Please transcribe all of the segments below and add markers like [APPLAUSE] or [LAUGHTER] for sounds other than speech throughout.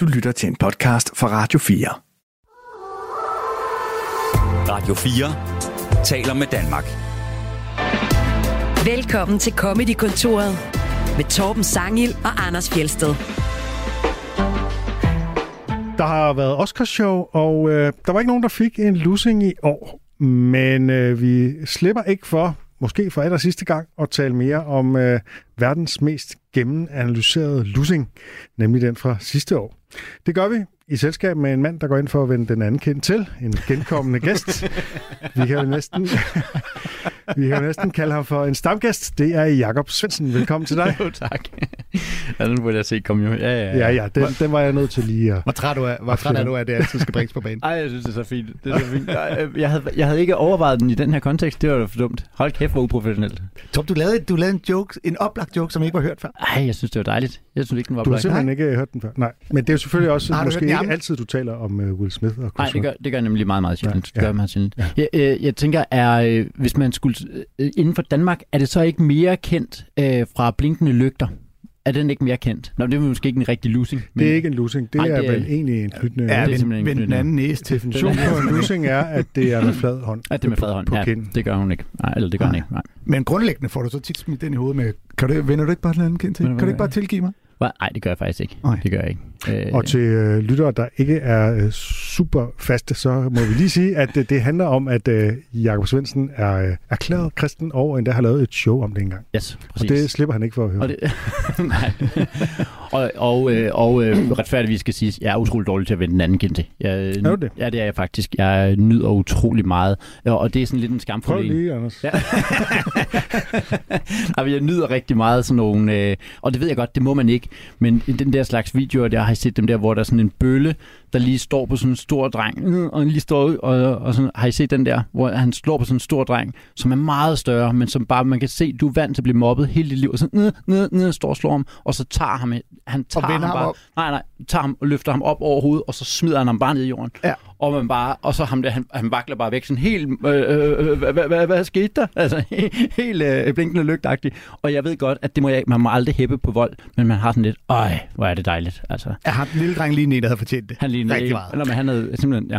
Du lytter til en podcast fra Radio 4. Radio 4 taler med Danmark. Velkommen til Comedy-kontoret med Torben Sangil og Anders Fjelsted. Der har været Oscarshow, og øh, der var ikke nogen, der fik en losing i år. Men øh, vi slipper ikke for, måske for aller sidste gang, at tale mere om øh, verdens mest gennemanalyserede losing, nemlig den fra sidste år. Det gør vi i selskab med en mand, der går ind for at vende den anden kendt til, en genkommende gæst. Vi kan jo næsten, vi kan jo næsten kalde ham for en stamgæst. Det er Jakob Svendsen. Velkommen til dig. Jo, tak. Ja, den burde jeg se komme jo. Ja, ja, Ja, ja, den, den var jeg nødt til lige at... Hvor træt, du er, hvor træt er du af, at det altid skal bringes på banen? Ej, jeg synes, det er så fint. Det er så fint. Jeg, jeg, havde, jeg havde ikke overvejet den i den her kontekst. Det var da for dumt. Hold kæft, hvor uprofessionelt. Tom, du lavede, du lavede en joke, en oplagt joke, som ikke var hørt før. Ej, jeg synes, det var dejligt. Jeg synes ikke, den var Du har simpelthen ikke hørt den før. Nej, men det er jo selvfølgelig også Har du måske ikke altid, du taler om uh, Will Smith og Nej, Chris det gør, det gør jeg nemlig meget, meget sjældent. Ja, Det gør ja. jeg meget sjældent. Ja. Jeg, øh, jeg tænker, er, øh, hvis man skulle... Øh, inden for Danmark, er det så ikke mere kendt øh, fra Blinkende Lygter? Er den ikke mere kendt? Nå, det er måske ikke en rigtig losing. Det er ikke en losing. Det er det er- vel egentlig en knytnæve. det er ikke den anden næse. Definition på en losing er, at det er med flad hånd. At det er med flad hånd. På Ja, kinden. det gør hun ikke. Nej, eller det gør hun ikke. Nej. Men grundlæggende får du så tit smidt den i hovedet med, kan du, vender du ikke bare den anden kendt til? Men Kan du ikke bare tilgive mig? Nej, det gør jeg faktisk ikke. Nej. Det gør jeg ikke. Øh, Og til øh, lyttere, der ikke er øh, super faste, så må vi lige sige, at øh, det handler om, at øh, Jakob Svendsen er øh, erklæret kristen og endda har lavet et show om det engang. Yes, Og præcis. det slipper han ikke for at høre. Og det, [LAUGHS] nej. og, og, øh, og øh, retfærdigvis skal sige, jeg er utrolig dårlig til at vende den anden kind til. Jeg, Er du det? Ja, det er jeg faktisk. Jeg nyder utrolig meget. Og og det er sådan lidt en skamfuld Prøv lige, Anders. Ja. [LAUGHS] Ej, men jeg nyder rigtig meget sådan nogle, øh, og det ved jeg godt, det må man ikke, men den der slags videoer, der har jeg set dem der, hvor der er sådan en bølle, der lige står på sådan en stor dreng, øh, og lige står og, og sådan, har I set den der, hvor han slår på sådan en stor dreng, som er meget større, men som bare, man kan se, du er vant til at blive mobbet hele dit liv, og så ned, ned, ned, står og slår ham, og så tager ham, han tager ham ham bare, op. nej, nej, tager ham og løfter ham op over hovedet, og så smider han ham bare ned i jorden. Ja. Og man bare, og så ham der, han, han vakler bare væk, sådan helt, øh, øh, øh, hvad, hvad, skete der? [LAUGHS] Altså, helt øh, blinkende lygtagtigt. Og jeg ved godt, at det må jeg, man må aldrig hæppe på vold, men man har sådan lidt, øj, hvor er det dejligt. Altså, Jeg har den lille dreng lige en, der havde fortjent det. han lignede Rigtig meget. eller, men han havde simpelthen, ja.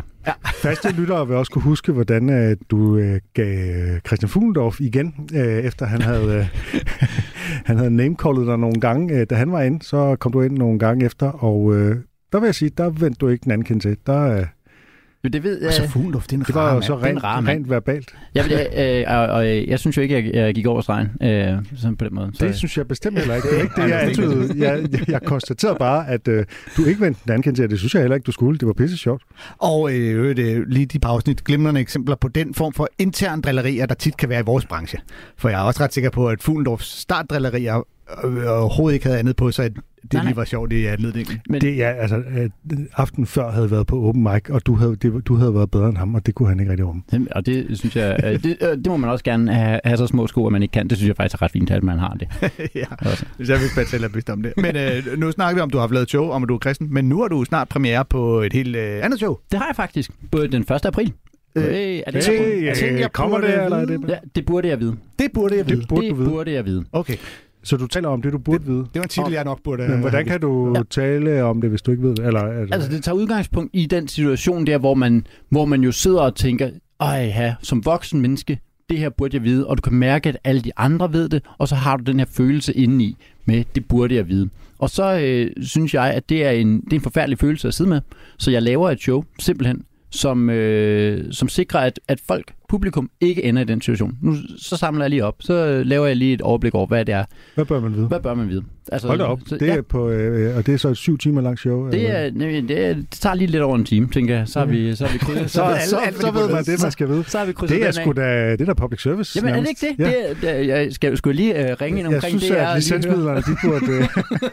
Faste lyttere vil også kunne huske, hvordan øh, du øh, gav øh, Christian Fuglendorf igen, øh, efter han havde, øh, [LAUGHS] han havde namecallet dig nogle gange. Øh, da han var ind, så kom du ind nogle gange efter, og øh, der vil jeg sige, der vendte du ikke den anden kendt til. Der, øh, Jo, det ved Og så jeg. Fuglendorf, det er en det var jo så det en rent, rar mand. rent verbalt. Jeg, øh, og, og, jeg synes jo ikke, jeg, jeg gik over stregen øh, sådan på den måde. Så, Det synes jeg bestemt heller ikke. Det er ikke det, jeg antydede. Jeg, jeg, jeg konstaterede bare, at øh, du ikke vendte den anden til. Det synes jeg heller ikke, du skulle. Det var pisse sjovt. Og øh, øh, lige de par afsnit glimrende eksempler på den form for intern drillerier, der tit kan være i vores branche. For jeg er også ret sikker på, at Fuglendorfs startdrillerier øh, overhovedet ikke havde andet på sig, det Nej, nej. lige var sjovt i anledningen. men, Det, ja, altså, øh, aften før havde været på open mic, og du havde, det, du havde været bedre end ham, og det kunne han ikke rigtig om. og det synes jeg, øh, det, øh, det må man også gerne have, have så små sko, at man ikke kan. Det synes jeg faktisk er ret fint, at man har det. [LAUGHS] ja, Også. hvis jeg vidste, selv er bevidst om det. Men øh, nu snakker vi om, du har lavet et show om, at du er kristen, men nu har du snart premiere på et helt øh, andet show. Det har jeg faktisk. Både den 1. april. Øh, er det, her? jeg jeg øh, kommer det, eller er det? Ja, det burde jeg vide. Det burde jeg vide. Det burde det burde jeg vide. Okay, Så du taler om det, du burde vide. det var en titel, jeg nok burde Men hvordan kan du Ja. ja. tale om det, hvis du ikke ved det? Eller, eller, Altså, det tager udgangspunkt i den situation der, hvor man, hvor man jo sidder og tænker, ej ja, som voksen menneske, det her burde jeg vide, og du kan mærke, at alle de andre ved det, og så har du den her følelse indeni med, det burde jeg vide. Og så øh, synes jeg, at det er, en, det er en forfærdelig følelse at sidde med, så jeg laver et show, simpelthen, som, øh, som sikrer, at, at folk, publikum, ikke ender i den situation. Nu så samler jeg lige op, så øh, laver jeg lige et overblik over, hvad det er. hvad bør man vide? Hvad bør man vide? Altså, Hold da op. Så, Det ja. er på, øh, og det er så et syv timer langt show? Det, er, nej, det, er, det tager lige lidt over en time, tænker jeg. Så har vi, så har vi [LAUGHS] krydset, så, alle- så, hvad så de ved man det, man skal vide. så har vi krydset Det er sgu da, det er da public service. Jamen er det nærmest. ikke det? Ja. det, er- det jeg skal, skulle jeg lige uh, ringe ind jeg omkring synes, det, at er licensmidlerne, de burde... Øh,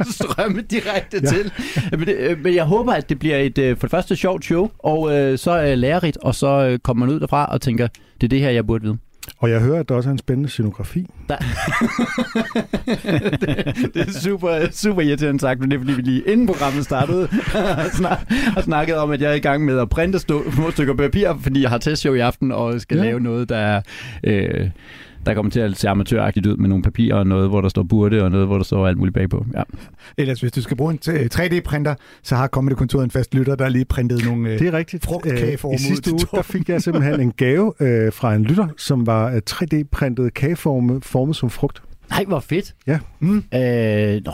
[LAUGHS] strømme direkte Ja. til. Men, det, øh, men jeg håber, at det bliver et for det første sjovt show, og uh, så uh, lærerigt, og så uh, kommer man ud derfra og tænker, det er det her, jeg burde vide. og jeg hører, at der også er en spændende scenografi. Der... [LAUGHS] det, det er super, super irriterende sagt, men det er fordi, vi lige inden programmet startede og [LAUGHS] snak, og snakkede om, at jeg er i gang med at printe små stykker papir, fordi jeg har testshow i aften og skal ja. lave noget, der er... Øh, der kommer til at se amatøragtigt ud med nogle papirer og noget, hvor der står burde, og noget, hvor der står alt muligt bagpå. Ja. Ellers, hvis du skal bruge en t- 3D-printer, så har Comedy-kontoret en fast lytter, der har lige printet nogle... øh, Det er rigtigt. Frugtkageform Øh, I sidste uge, der fik jeg simpelthen en gave øh, fra en lytter, som var øh, 3D-printet kageforme formet som frugt. Nej, hvor fedt. Ja. Mm. Øh, nå,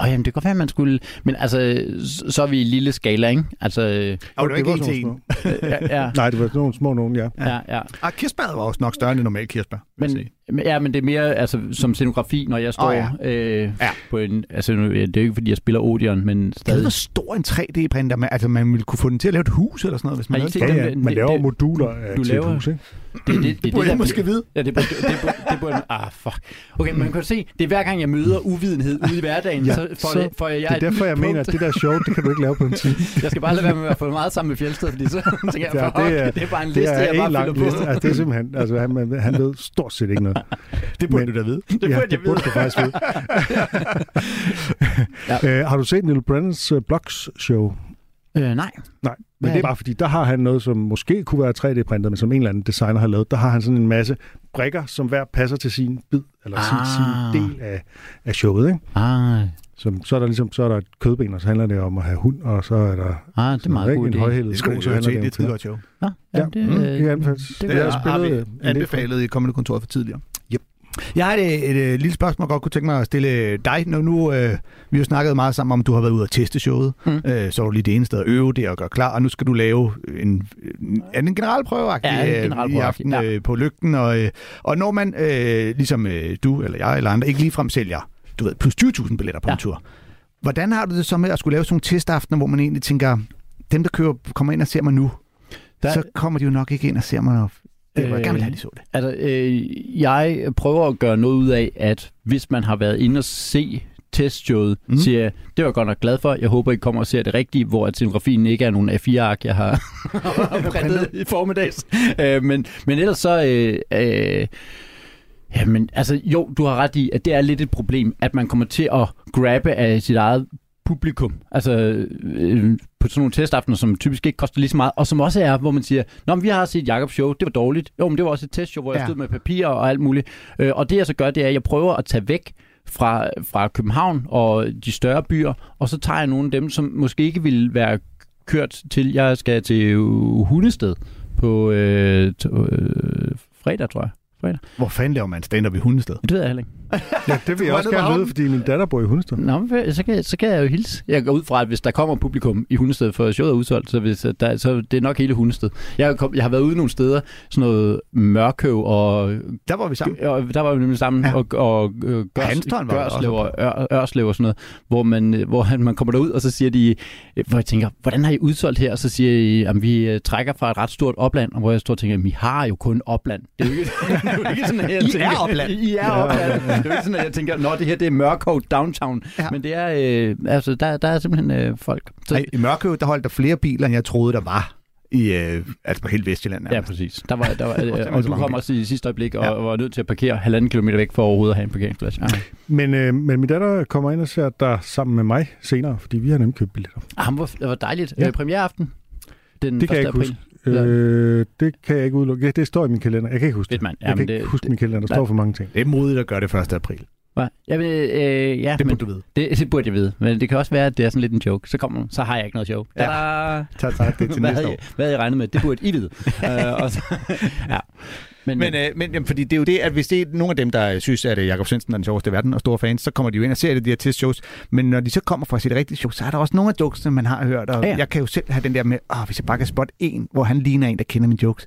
jamen, det kan godt være, at man skulle... Men altså, så- er vi i lille skala, ikke? Altså, øh, Og det var ikke en sådan til en. [LAUGHS] ja, ja, Nej, det var sådan nogle små nogen, ja. ja, ja. Ah, kirsebæret var også nok større end det normale kirsebær. Men, sige. Ja, men det er mere altså, som scenografi, når jeg står oh, ja. øh, Ja. på en... Altså, nu- det er jo ikke, fordi jeg spiller Odeon, men Jeg stadig... hvor stor en 3D-printer man, altså man ville kunne få den til at lave et hus eller sådan noget, hvis man havde det. Ja, ja. det- Man laver det- moduler af du til et laver- hus, ikke? Det, det, det, det, burde der- jeg måske vide. Ja, det burde, det, burde, det burde, ah, fuck. Okay, man kan se, det er hver gang, jeg møder uvidenhed ude i hverdagen, [LAUGHS] Ja, så får, så jeg, får jeg, Det er et derfor, jeg mener, punkt. at det der show, det kan du ikke lave på en time. [LAUGHS] Jeg skal bare lade være med at få meget sammen med Fjeldsted, fordi så [LAUGHS] tænker jeg, Ja, det er- det er bare en Det liste, er jeg bare fylder på. liste. Altså, det er simpelthen, altså, han, han ved stort set ikke noget. [LAUGHS] Det burde Men- du da vide. [LAUGHS] Det ja, burde det jeg burde vide. du faktisk vide. [LAUGHS] ja. øh, har du set Neil Brennans uh, Blocks show? Øh, nej. Nej, men Hvad det er er det? bare fordi, der har han noget, som måske kunne være 3D-printet, men som en eller anden designer har lavet. Der har han sådan en masse brikker, som hver passer til sin bid, eller sin, Ah. sin del af, af showet. Ikke? Ah, Som, så er der ligesom så er der et kødben, og så handler det om at have hund, og så er der ah det er meget ikke, god en højhældet Det sko, så handler det det er om et godt show. Ja, jamen, det, mm, øh, det det Det en del for. anbefalet i kommende kontoret for tidligere. Jeg har et, et, et lille spørgsmål, jeg godt kunne tænke mig at stille dig. Nu, nu øh, vi har snakket meget sammen om, at du har været ude og teste showet. Mm. Øh, så var du lige det ene sted at øve det og gøre klar, og nu skal du lave en, en, en generalprøve Ja, en øh, i generalprøve, aften ja. øh, på lygten. Og, øh, og når man, øh, ligesom øh, du eller jeg eller andre, ikke ligefrem sælger du ved, plus 20.000 billetter på Ja. en tur. Hvordan har du det så med at skulle lave sådan nogle testaftener, hvor man egentlig tænker, dem der kører, kommer ind og ser mig nu, Der- så kommer de jo nok ikke ind og ser mig, når det var, jeg Øh, gerne vil have, de så det. Altså, øh, jeg prøver at gøre noget ud af, at hvis man har været inde og se testshowet, Mm. siger jeg, det var jeg godt nok glad for. Jeg håber, I kommer og ser det rigtige, hvor at scenografien ikke er nogen A4-ark, jeg har [LAUGHS] printet i formiddags. Øh, men, men ellers så... Øh, øh, jamen, altså, jo, du har ret i, at det er lidt et problem, at man kommer til at grabbe af sit eget publikum. Altså øh, på sådan nogle testaftener, som typisk ikke koster lige så meget, og som også er, hvor man siger, Nå, men vi har set Jakobs show, det var dårligt. Jo, men det var også et testshow, hvor jeg Ja. stod med papir og alt muligt. Øh, og det jeg så gør, det er, at jeg prøver at tage væk fra, fra København og de større byer, og så tager jeg nogle af dem, som måske ikke ville være kørt til, jeg skal til øh, Hundested på øh, t- øh, fredag, tror jeg. Hvor fanden laver man stand-up i hundested? Det ved jeg heller ikke. [LAUGHS] Ja, det vil jeg også gerne vide, fordi min datter bor i Hundested. Nå, men så kan, så kan jeg jo hilse. Jeg går ud fra, at hvis der kommer publikum i Hundested, for showet er udsolgt, så, hvis, der, så det er nok hele Hundested. Jeg, har kom, jeg har været ude nogle steder, sådan noget Mørkøv, og, Der var vi sammen. og der var vi nemlig sammen, Ja. og, og øh, Gørs, Hanstholm var Gørslev og Ør, Ørslev og sådan noget, hvor man, hvor man kommer derud, og så siger de, hvor jeg tænker, hvordan har I udsolgt her? Og så siger I, at vi øh, trækker fra et ret stort opland, og hvor jeg står og tænker, vi har jo kun opland. Det er jo ikke, [LAUGHS] det er jo ikke sådan, at jeg I tænker, er opland. I er opland. Det er jo ikke sådan, at jeg tænker, nå, det her det er Mørkøv downtown. Ja. Ja. Men det er, øh, altså, der, der er simpelthen øh, folk. Så, Nej, I Mørkøv, der holdt der flere biler, end jeg troede, der var. I, øh, altså på hele Vestjylland. Ja, nærmest. præcis. Der var, der var, [LAUGHS] øh, så og du kom også i sidste øjeblik og Ja. ja. var nødt til at parkere halvanden kilometer væk for overhovedet at have en parkeringsplads. Ja. Men, øh, men min datter kommer ind og ser der sammen med mig senere, fordi vi har nemlig købt billetter. Ah, han var, det var dejligt. Ja. Ja. Premiereaften. Den Det kan jeg 1. ikke april. huske. Ja. Øh, det kan jeg ikke udelukke. Ja, det står i min kalender. Jeg kan ikke huske det. Fedt, mand. Jeg kan Jamen, ikke det, huske min kalender. Der står for mange ting. Det er modigt at gøre det 1. april. Hvad? Jeg vil, øh, ja, Det men burde du vide. det, det, burde jeg vide. Men det kan også være, at det er sådan lidt en joke. Så kommer så har jeg ikke noget show. Ja. Tak, tak. Det er til Hvad, næste havde år. jeg, hvad havde jeg regnet med? Det burde I vide. uh, [LAUGHS] og så, ja. Men, Men, øh, men jamen, fordi det er jo det, at hvis det er nogle af dem, der synes, at øh, Jakob Svendsen er den sjoveste i verden og store fans, så kommer de jo ind og ser det, de her testshows. Men når de så kommer fra sit rigtige show, så er der også nogle af jokesene, man har hørt. Og Ja, ja. jeg kan jo selv have den der med, åh, hvis jeg bare kan spotte en, hvor han ligner en, der kender mine jokes.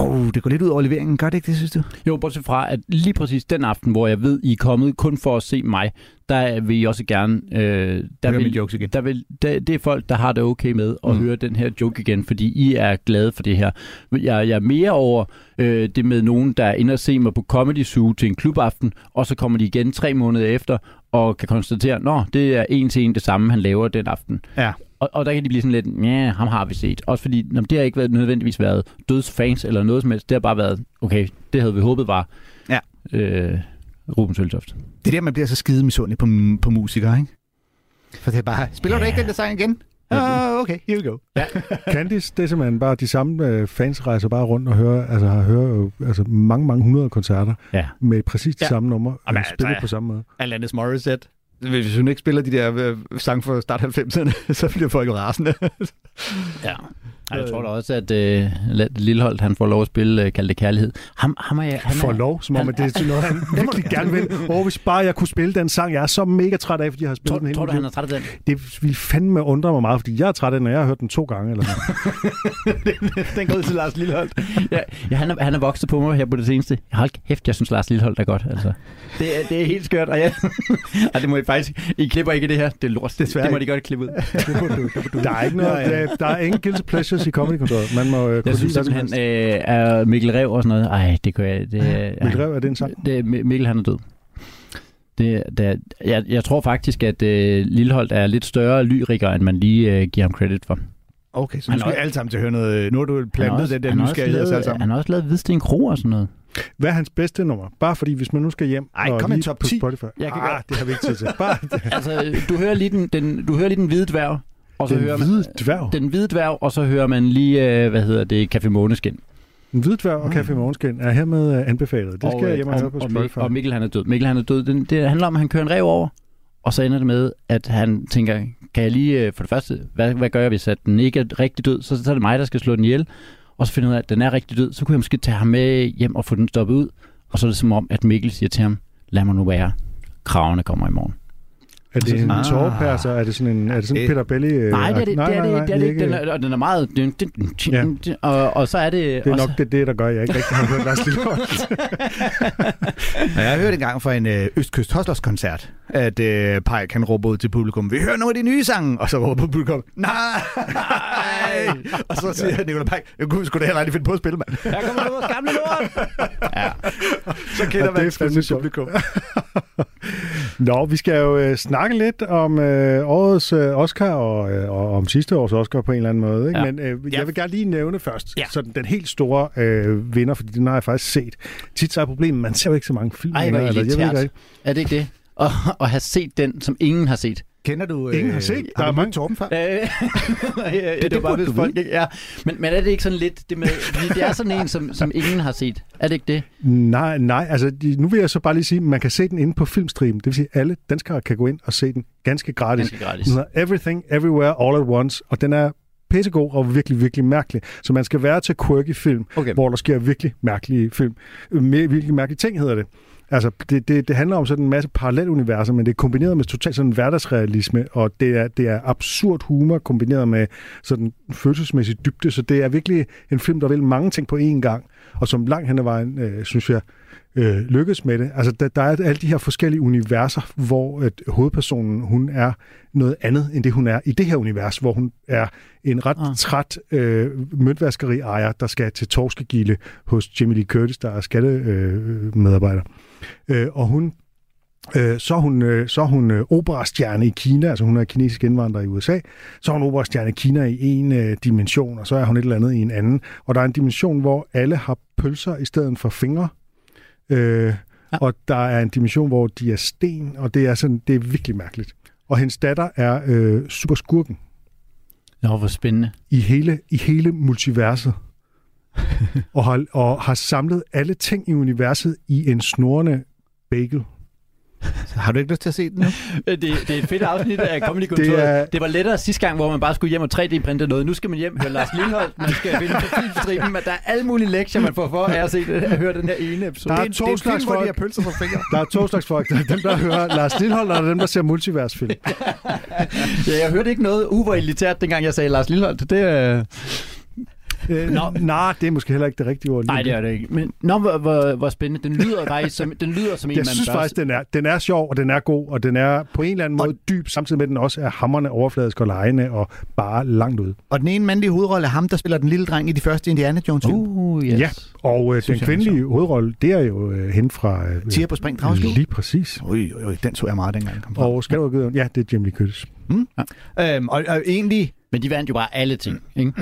Oh, det går lidt ud over leveringen. Gør det ikke det, synes du? Jo, bortset fra, at lige præcis den aften, hvor jeg ved, I er kommet kun for at se mig, der vil I også gerne... Øh, der Hør vil, jokes igen. Der vil, der, det er folk, der har det okay med at Mm. høre den her joke igen, fordi I er glade for det her. Jeg, jeg er mere over øh, det med nogen, der er inde og se mig på Comedy Zoo til en klubaften, og så kommer de igen tre måneder efter og kan konstatere, nå, det er en til en det samme, han laver den aften. Ja. Og, og der kan de blive sådan lidt, ja, ham har vi set. Også fordi, nå, det har ikke været, nødvendigvis været dødsfans eller noget som helst. Det har bare været, okay, det havde vi håbet var Ja. øh, Ruben Søltoft. Det er der, man bliver så skide misundelig på, på musikere, ikke? For det er bare, spiller du Ja. ikke den der sang igen? Ah, okay, here we go. [LAUGHS] Candice, det er simpelthen bare de samme øh, fans rejser bare rundt og hører, altså har hørt jo, altså mange, mange hundrede koncerter Ja. med præcis de Ja. samme numre, øh, spillet altså, på samme måde. Alanis Morissette. Hvis hun ikke spiller de der øh, sange fra start 90'erne, [LAUGHS] så bliver folk jo rasende. Ja. Jeg tror da også, at øh, Lilleholdt, han får lov at spille øh, Kald det Kærlighed. Ham, ham er, jeg- han er, lov, som om han- det er noget, han [LAUGHS] virkelig gerne vil. Og hvis bare jeg kunne spille den sang, jeg er så mega træt af, fordi jeg har spillet Tror, den hele tror du, han er træt af den? Det ville fandme undre mig meget, fordi jeg er træt af den, når jeg har hørt den to gange. Eller [LAUGHS] den går ud til Lars Lilleholdt. Ja, ja han, er, han er vokset på mig her på det seneste. Hold kæft, jeg synes, Lars Lilleholdt er godt. Altså. Det, er, det er helt skørt. Og ja, [LAUGHS] Ej, det må I faktisk... I klipper ikke det her. Det er lort. Desværre Det må de godt klippe ud. Der er ikke noget, der, der er ingen guilty pleasures i comedy kontoret. Man må øh, Jeg kunne synes simpelthen, øh, er Mikkel Rev og sådan noget. Ej, det kan jeg... Det, ja. Mikkel Rev, er det en sang? Det, Mi- Mikkel, han er død. Det, det, jeg, jeg tror faktisk, at øh, Lilleholdt er lidt større lyriker, end man lige øh, giver ham credit for. Okay, så nu skal vi alle sammen til at høre noget. Nu har du plantet den der han har også nysgerrighed os alle lavet- sammen. Han har også lavet Hvidsten Kro og sådan noget. Hvad er hans bedste nummer? Bare fordi, hvis man nu skal hjem Ej, og kom en lige top på 10. Spotify. Jeg kan ah, godt- det har vi ikke tid til. Bare [LAUGHS] Altså, du hører lige den, den, du hører lige den hvide dværg, og så den hører hvide man, dværg. den hvide dværg, og så hører man lige, øh, hvad hedder det, Café Måneskin. Den hvide dværg og Café Morgenskin er hermed øh, anbefalet. Det skal og, jeg øh, hjem og høre på Spotify. og, og Mikkel han er død. Mikkel han er død. Den, det handler om, at han kører en rev over, og så ender det med, at han tænker, kan jeg lige, øh, for det første, hvad, hvad gør jeg, hvis at den ikke er rigtig død? Så, så er det mig, der skal slå den ihjel. Og så finder jeg ud af, at den er rigtig død. Så kunne jeg måske tage ham med hjem og få den stoppet ud. Og så er det som om, at Mikkel siger til ham, lad mig nu være. Kravene kommer i morgen. Er det en Ah. Er det sådan en er det sådan en Det- Peter Belli? øh, Nej, det er det, nej, det, er nej, det, nej, det, er det ikke. Den er, og den er meget... dyn, dyn, dyn, Ja. dyn, og, og så er det... Det er også, nok det, det, der gør, at jeg ikke rigtig har hørt Lars Lilleholdt. Jeg har hørt engang fra en øh, Østkyst Hoslers koncert, at øh, Pike han råber ud til publikum, vi hører nogle af de nye sange, og så råber publikum, nej! og så siger Nicolai Pike, jeg kunne sgu da heller aldrig finde på at spille, mand. Her kommer vores gamle lort! ja. Så kender Ja, det er man sjovt. publikum. Nå, vi skal jo øh, snakke lidt om øh, årets øh, Oscar og, øh, og om sidste års Oscar på en eller anden måde. Ikke? Ja. Men øh, Ja. jeg vil gerne lige nævne først, Ja. sådan den helt store øh, vinder, fordi den har jeg faktisk set. Tit så er problemet, man ser jo ikke så mange film. Ej, hvor eller jeg ved ikke, Er det ikke det? Og, og have set den, som ingen har set. Kender du... Ingen har set. Der Har er du mange- Torben før? Øh, nej, det, det, det det var bare, hvis folk ikke... Ja. Men, men er det ikke sådan lidt det med... Det er sådan en, som, som [LAUGHS] ingen har set. Er det ikke det? Nej, nej, altså nu vil jeg så bare lige sige, at man kan se den inde på Filmstream. Det vil sige, at alle danskere kan gå ind og se den ganske gratis. Ganske gratis. Den hedder Everything, Everywhere, All at Once, og den er pissegod og virkelig, virkelig mærkelig. Så man skal være til quirky film, Okay. hvor der sker virkelig mærkelige film. Øh, Virkelig mærkelige ting hedder det. Altså, det, det, det handler om sådan en masse paralleluniverser, men det er kombineret med totalt sådan hverdagsrealisme, og det er, det er absurd humor kombineret med sådan følelsesmæssig dybde, så det er virkelig en film, der vil mange ting på én gang, og som langt hen ad vejen, øh, synes jeg, øh, lykkes med det. Altså, der, der er alle de her forskellige universer, hvor at hovedpersonen, hun er noget andet, end det hun er i det her univers, hvor hun er en ret Ah. træt øh, møntvaskeri-ejer, der skal til torskegilde hos Jamie Lee Curtis, der er skattemedarbejder. Øh, medarbejder. øh, og hun Øh, så er hun, øh, så er hun øh, operastjerne i Kina, altså hun er kinesisk indvandrer i USA. Så er hun operastjerne i Kina i en øh, dimension, og så er hun et eller andet i en anden. Og der er en dimension, hvor alle har pølser i stedet for fingre. Øh, Ja. Og der er en dimension, hvor de er sten, og det er, sådan, det er virkelig mærkeligt. Og hendes datter er øh, superskurken Nå, hvor spændende. i hele, i hele multiverset. [LAUGHS] og, har, og har samlet alle ting i universet i en snorende bagel. Har du ikke lyst til at se den nu? Det, det er et fedt afsnit af Comedy [LAUGHS] Kontoret. Det er- det var lettere sidste gang, hvor man bare skulle hjem og 3D-printe noget. Nu skal man hjem høre Lars Lindholdt. Man skal finde på filmstriben, men der er alle mulige lektier, man får for at, se det, at høre den her ene episode. Der er Det to det er slags film, hvor de folk. har pølser for fingre. Der er to slags folk. Der er dem, der hører Lars Lindholm, og der er dem, der ser multiversfilm. Ja, jeg hørte ikke noget uber elitært, dengang jeg sagde Lars Lindholdt. Det, øh... Øh, Nå, nej, det er måske heller ikke det rigtige ord. Nej, det er det ikke. Men nå, hvor, hvor, hvor spændende. Den lyder faktisk som, den lyder som en, Jeg man synes bør... faktisk, den er, den er sjov, og den er god, og den er på en eller anden måde dyb, samtidig med, at den også er hammerne overfladisk og lejende og bare langt ud. Og den ene mandlige hovedrolle er ham, der spiller den lille dreng i de første Indiana Jones film. Uh, yes. Ja, og øh, den kvindelige hovedrolle, det er jo øh, hende fra... Øh, Tiger på spring dragskib. Lige præcis. Oj, oj, den så jeg meget, dengang den kom. Og skal du have givet Ja, det er Jamie Lee Curtis. Øhm, og, og egentlig, Men de vandt jo bare alle ting, ikke?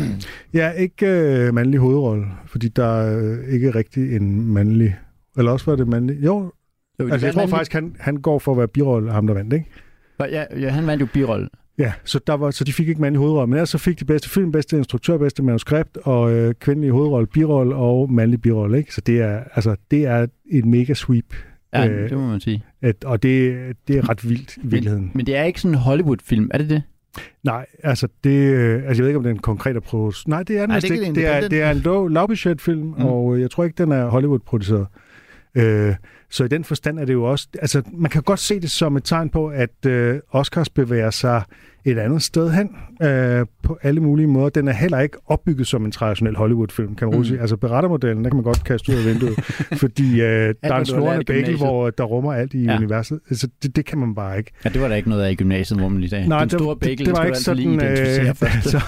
Ja, ikke øh, mandlig hovedrolle, fordi der er øh, ikke rigtig en mandlig... Eller også var det mandlig... Jo, Jo, altså jeg tror alle- faktisk, han, han går for at være birolle, ham der vandt, ikke? Ja, ja, han vandt jo birolle. Ja, så, der var, så de fik ikke mand i hovedrollen, men ellers så fik de bedste film, bedste instruktør, bedste manuskript, og øh, kvindelig hovedrolle, birolle og mandlig birolle. Ikke? Så det er, altså, det er et mega sweep. Ja, Øh, det må man sige. At, og det, det er ret vildt i virkeligheden. Men, men det er ikke sådan en Hollywood-film, er det det? Nej, altså det, øh, altså jeg ved ikke, om det er en konkret approach. Nej, det er den Nej, det er ikke. Det er, det er en low, lavbudgetfilm, mm. og øh, jeg tror ikke, den er Hollywood-produceret. Øh, så i den forstand er det jo også... Altså, man kan godt se det som et tegn på, at øh, Oscars bevæger sig et andet sted hen øh, på alle mulige måder. Den er heller ikke opbygget som en traditionel Hollywood-film, kan man Mm. sige. Altså, berettermodellen, der kan man godt kaste ud af vinduet, [LAUGHS] fordi øh, der er en snorende bagel, hvor der rummer alt i Ja. universet. Altså, det, det kan man bare ikke. Ja, det var der ikke noget af i gymnasiet, hvor man lige sagde. Den store bagel, det, det var ikke lige sådan, først. [LAUGHS] så,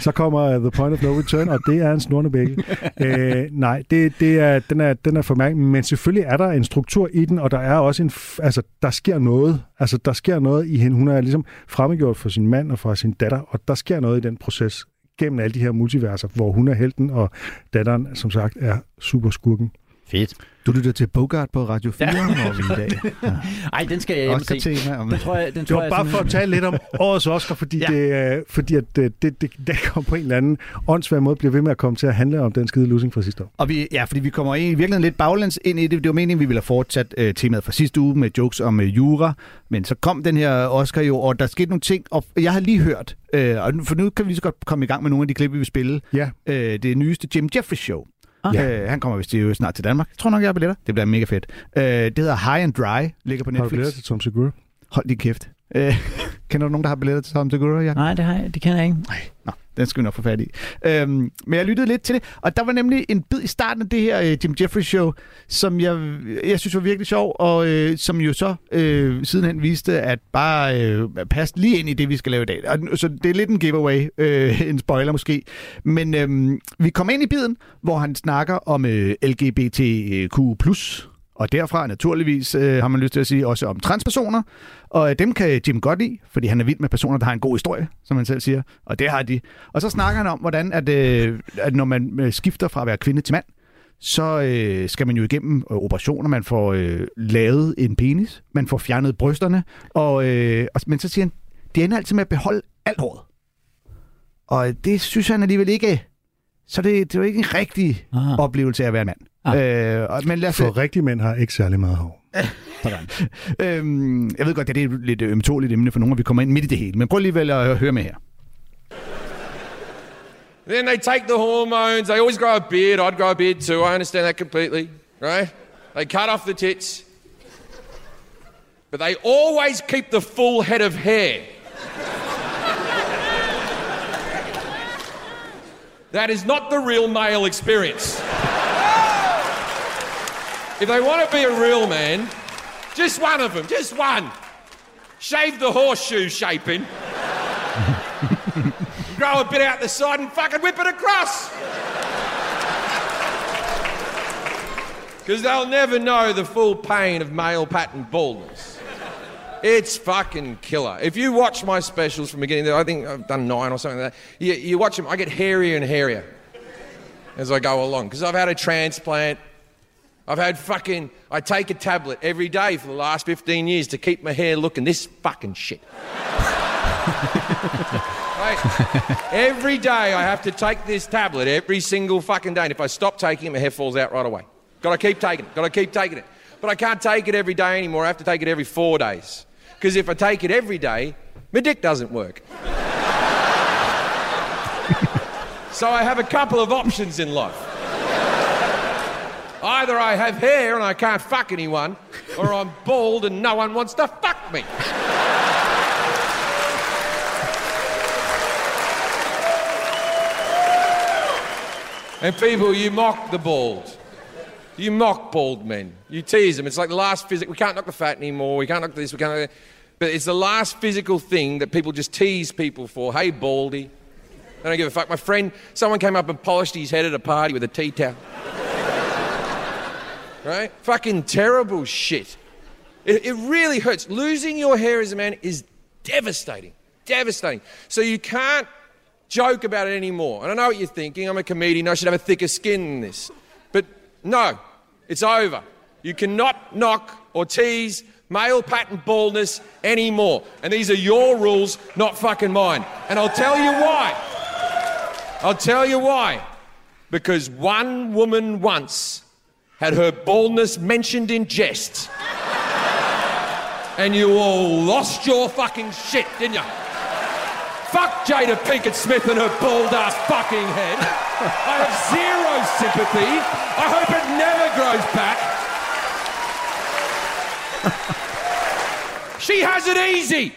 så kommer uh, The Point of No Return, og det er en snorende bagel. [LAUGHS] øh, nej, det, det er, den, er, den er for mærkelig, men selvfølgelig er der en struktur i den, og der er også en, altså, der sker noget. Altså, der sker noget i hende. Hun er ligesom fremmedgjort for sin mand og for sin datter, og der sker noget i den proces gennem alle de her multiverser, hvor hun er helten, og datteren, som sagt, er superskurken. Fedt. Du lytter til Bogart på Radio [LAUGHS] 4, ja. i dag [LAUGHS] Ej, den skal jeg hjem se. tema om... Den tror jeg, den Det tror var jeg bare for at tale lidt om [LAUGHS] årets Oscar, fordi, Ja. ja. det, øh, fordi at, øh, det, det, det kommer på en eller anden åndssvær måde, bliver ved med at komme til at handle om den skide losing fra sidste år. Og vi, ja, fordi vi kommer i virkeligheden lidt baglæns ind i det. Det var meningen, vi ville have fortsat øh, temaet fra sidste uge med jokes om øh, jura. Men så kom den her Oscar jo, og der skete nogle ting. Og jeg har lige hørt, øh, og nu- for nu kan vi lige så godt komme i gang med nogle af de klip, vi vil spille. Ja, Øh, det nyeste Jim Jeffries show. Ah. Øh, han kommer vist jo snart til Danmark. Jeg tror nok, jeg har billetter. Det bliver mega fedt. Øh, det hedder High and Dry, ligger på har du billetter Netflix. til Tom Segura? Hold din kæft. Øh, [LAUGHS] kender du nogen, der har billetter til Tom Segura? Ja? Nej, det, har jeg, det kan jeg ikke. Nå, den skal vi nok få fat i. Øhm, men jeg lyttede lidt til det, og der var nemlig en bid i starten af det her øh, Jim Jeffries show, som jeg, jeg synes var virkelig sjov, og øh, som jo så øh, sidenhen viste, at bare øh, passe lige ind i det, vi skal lave i dag. Og, så det er lidt en giveaway, øh, en spoiler måske. Men øh, vi kommer ind i biden, hvor han snakker om øh, LGBTQ+, og derfra naturligvis øh, har man lyst til at sige også om transpersoner. Og øh, dem kan Jim godt lide, fordi han er vild med personer, der har en god historie, som han selv siger. Og det har de. Og så snakker han om, hvordan at, øh, at når man øh, skifter fra at være kvinde til mand, så øh, skal man jo igennem øh, operationer. Man får øh, lavet en penis, man får fjernet brysterne, og, øh, og, men så siger han, det ender altid med at beholde alt håret. Og det synes han alligevel ikke. Så det, det er jo ikke en rigtig Ah. oplevelse af at være mand. Ah. Øh, og- men lad os, For rigtige mænd har ikke særlig meget hår. [LAUGHS] øhm, jeg ved godt, at det er et lidt ømtåligt emne for nogle, og vi kommer ind midt i det hele. Men prøv alligevel at høre med her. Then they take the hormones. They always grow a beard. I'd grow a beard too. I understand that completely, right? They cut off the tits. But they always keep the full head of hair. that is not the real male experience. If they want to be a real man, just one of them, just one. Shave the horseshoe shaping. [LAUGHS] grow a bit out the side and fucking whip it across. Because they'll never know the full pain of male pattern baldness. It's fucking killer. If you watch my specials from the beginning, I think I've done nine or something like that. You, you watch them, I get hairier and hairier as I go along. Because I've had a transplant. I've had fucking. I take a tablet every day for the last 15 years to keep my hair looking this fucking shit. [LAUGHS] Right? every day I have to take this tablet every single fucking day. And if I stop taking it, my hair falls out right away. Gotta keep taking it. Gotta keep taking it. But I can't take it every day anymore. I have to take it every four days. Because if I take it every day, my dick doesn't work. [LAUGHS] so I have a couple of options in life. Either I have hair and I can't fuck anyone, or I'm bald and no one wants to fuck me. And people, you mock the bald. You mock bald men. You tease them. It's like the last physical. We can't knock the fat anymore. We can't knock this. We can't. Knock. But it's the last physical thing that people just tease people for. Hey, baldy. I don't give a fuck. My friend, someone came up and polished his head at a party with a tea towel. Right? Fucking terrible shit. It, it really hurts. Losing your hair as a man is devastating. Devastating. So you can't joke about it anymore. And I know what you're thinking. I'm a comedian. I should have a thicker skin than this. But no, it's over. You cannot knock or tease male pattern baldness anymore. And these are your rules, not fucking mine. And I'll tell you why. I'll tell you why. Because one woman once had her baldness mentioned in jest. And you all lost your fucking shit, didn't you? Fuck Jada Pinkett Smith and her bald ass fucking head. I have zero sympathy. I hope it never grows back. she has it easy.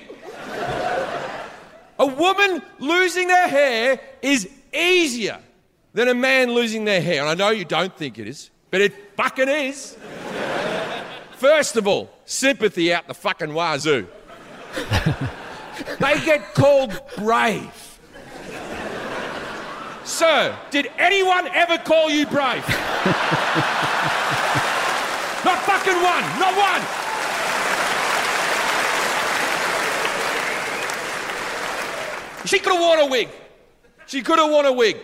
A woman losing their hair is easier than a man losing their hair. And I know you don't think it is, but it fucking is. First of all, sympathy out the fucking wazoo. they get called brave. Sir, did anyone ever call you brave? not fucking one, not one. She could have worn a wig. She could have worn a wig.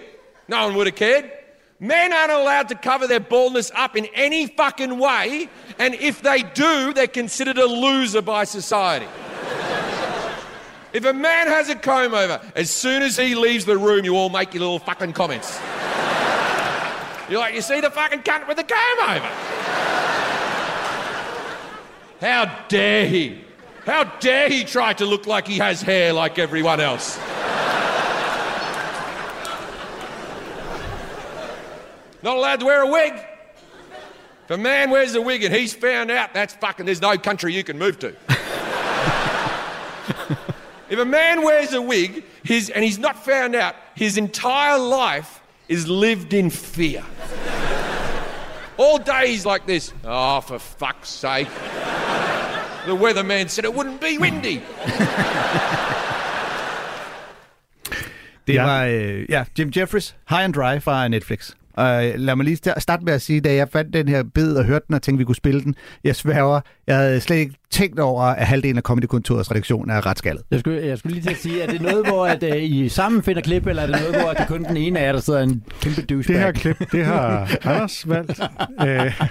No one would have cared. Men aren't allowed to cover their baldness up in any fucking way, and if they do, they're considered a loser by society. if a man has a comb over, as soon as he leaves the room, you all make your little fucking comments. You're like, you see the fucking cunt with the comb over? How dare he? How dare he try to look like he has hair like everyone else? Not allowed to wear a wig. If a man wears a wig and he's found out, that's fucking, there's no country you can move to. [LAUGHS] if a man wears a wig his, and he's not found out, his entire life is lived in fear. All day he's like this. Oh, for fuck's sake. The weatherman said it wouldn't be windy. Det Ja. var øh, ja, Jim Jeffries, High and Dry fra Netflix. Og øh, lad mig lige sta- starte med at sige, da jeg fandt den her bid og hørte den og tænkte, vi kunne spille den, jeg sværger, jeg havde slet ikke tænkt over, at halvdelen af Comedy Kontorets redaktion er ret skaldet. Jeg skulle, jeg skulle lige til at sige, er det noget, hvor at, uh, I sammen finder klip, eller er det noget, hvor det er kun den ene af jer, der sidder en kæmpe douchebag? Det her klip, det har Anders valgt. Øh,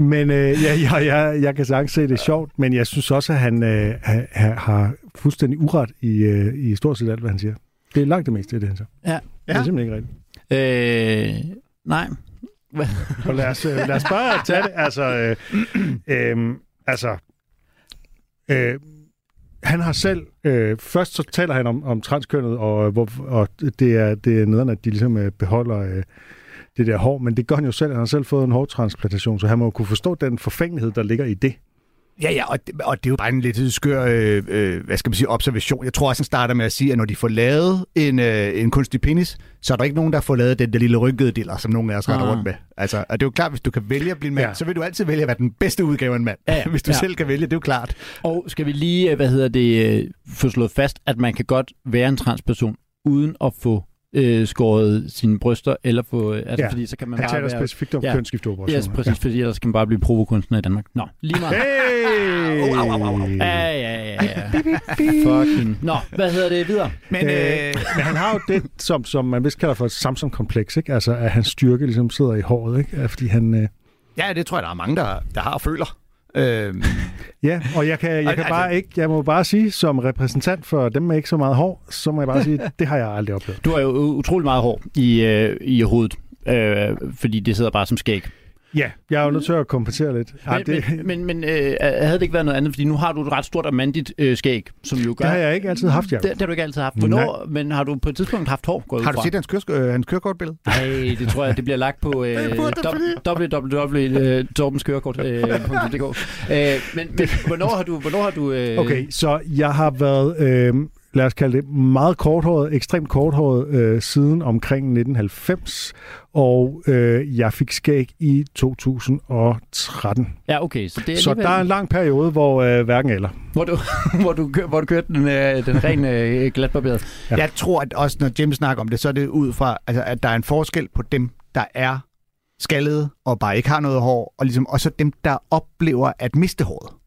men øh, ja, ja, ja, jeg kan sagtens se, det er sjovt, men jeg synes også, at han øh, ha- ha- har fuldstændig uret i, øh, i stort set alt, hvad han siger. Det er langt det meste, det han siger. Ja. Det er simpelthen ikke rigtigt. Øh, nej. Og lad os, øh, lad os bare tage det. Altså, øh, øh, altså øh, han har selv, øh, først så taler han om, om transkønnet, og, øh, hvor, og det er, det er nederen, at de ligesom øh, beholder øh, det der hår, men det gør han jo selv. Han har selv fået en hårtransplantation, så han må jo kunne forstå den forfængelighed, der ligger i det. Ja, ja, og det, og det er jo bare en lidt skør, øh, øh, hvad skal man sige, observation. Jeg tror også, han starter med at sige, at når de får lavet en, øh, en kunstig penis, så er der ikke nogen, der får lavet den der lille rynkede diller, som nogen af os render Ah. rundt med. Altså, og det er jo klart, hvis du kan vælge at blive en mand, Ja. så vil du altid vælge at være den bedste udgave af en mand. Ja, ja. [LAUGHS] hvis du Ja. selv kan vælge, det er jo klart. Og skal vi lige, øh, hvad hedder det, øh, få slået fast, at man kan godt være en transperson, uden at få øh, skåret sine bryster, eller få, øh, altså, Ja. ja. fordi så kan man Han bare taler være... specifikt om Ja. ja. kønsskifteoperationer. Ja, præcis, fordi ellers kan man bare blive provokunstner i Danmark. Nå, lige meget. Hey! Au, au, au, au, au. Ja, ja, ja, ja. Fucking. Nå, hvad hedder det videre? Men Øh, øh, men han har jo det, som, som man vist kalder for et Samsung-kompleks, ikke? Altså, at hans styrke ligesom sidder i håret, ikke? Ja, Fordi han... Øh, ja, det tror jeg, der er mange, der, der har og føler. Øh, [LAUGHS] Ja, og jeg kan, jeg kan altså- bare ikke, jeg må bare sige, som repræsentant for dem med ikke så meget hår, så må jeg bare sige, det har jeg aldrig oplevet. Du har jo utrolig meget hår i, øh, i hovedet, øh, fordi det sidder bare som skæg. Ja, jeg er jo nødt til at kompensere lidt. Ja, Men, det, men, men, men øh, havde det ikke været noget andet? Fordi nu har du et ret stort og mandigt øh, skæg, som jo gør... det har jeg ikke altid haft, det, jeg. det har du ikke altid haft. Hvornår, men har du på et tidspunkt haft hår gået har du fra? set hans, kørs, øh, hans kørekortbillede? Nej, det tror jeg, det bliver lagt på [LAUGHS] øh, www.torbenskørekort.dk. Øh, men, men hvornår har du... Hvornår har du øh, Okay, så jeg har været, øh, lad os kalde det, meget korthåret, ekstremt korthåret øh, siden omkring 1990, og øh, jeg fik skæg i 2013. Ja, okay. Så, det er Så der er en lang periode, hvor øh, hverken eller. hvor, du, [LAUGHS] hvor, du, hvor du kørte den, øh, den ren øh, glatbarberede. Ja. Jeg tror, at også når Jim snakker om det, så er det ud fra, altså, at der er en forskel på dem, der er skaldede og bare ikke har noget hår, og, ligesom, og så dem, der oplever at miste håret.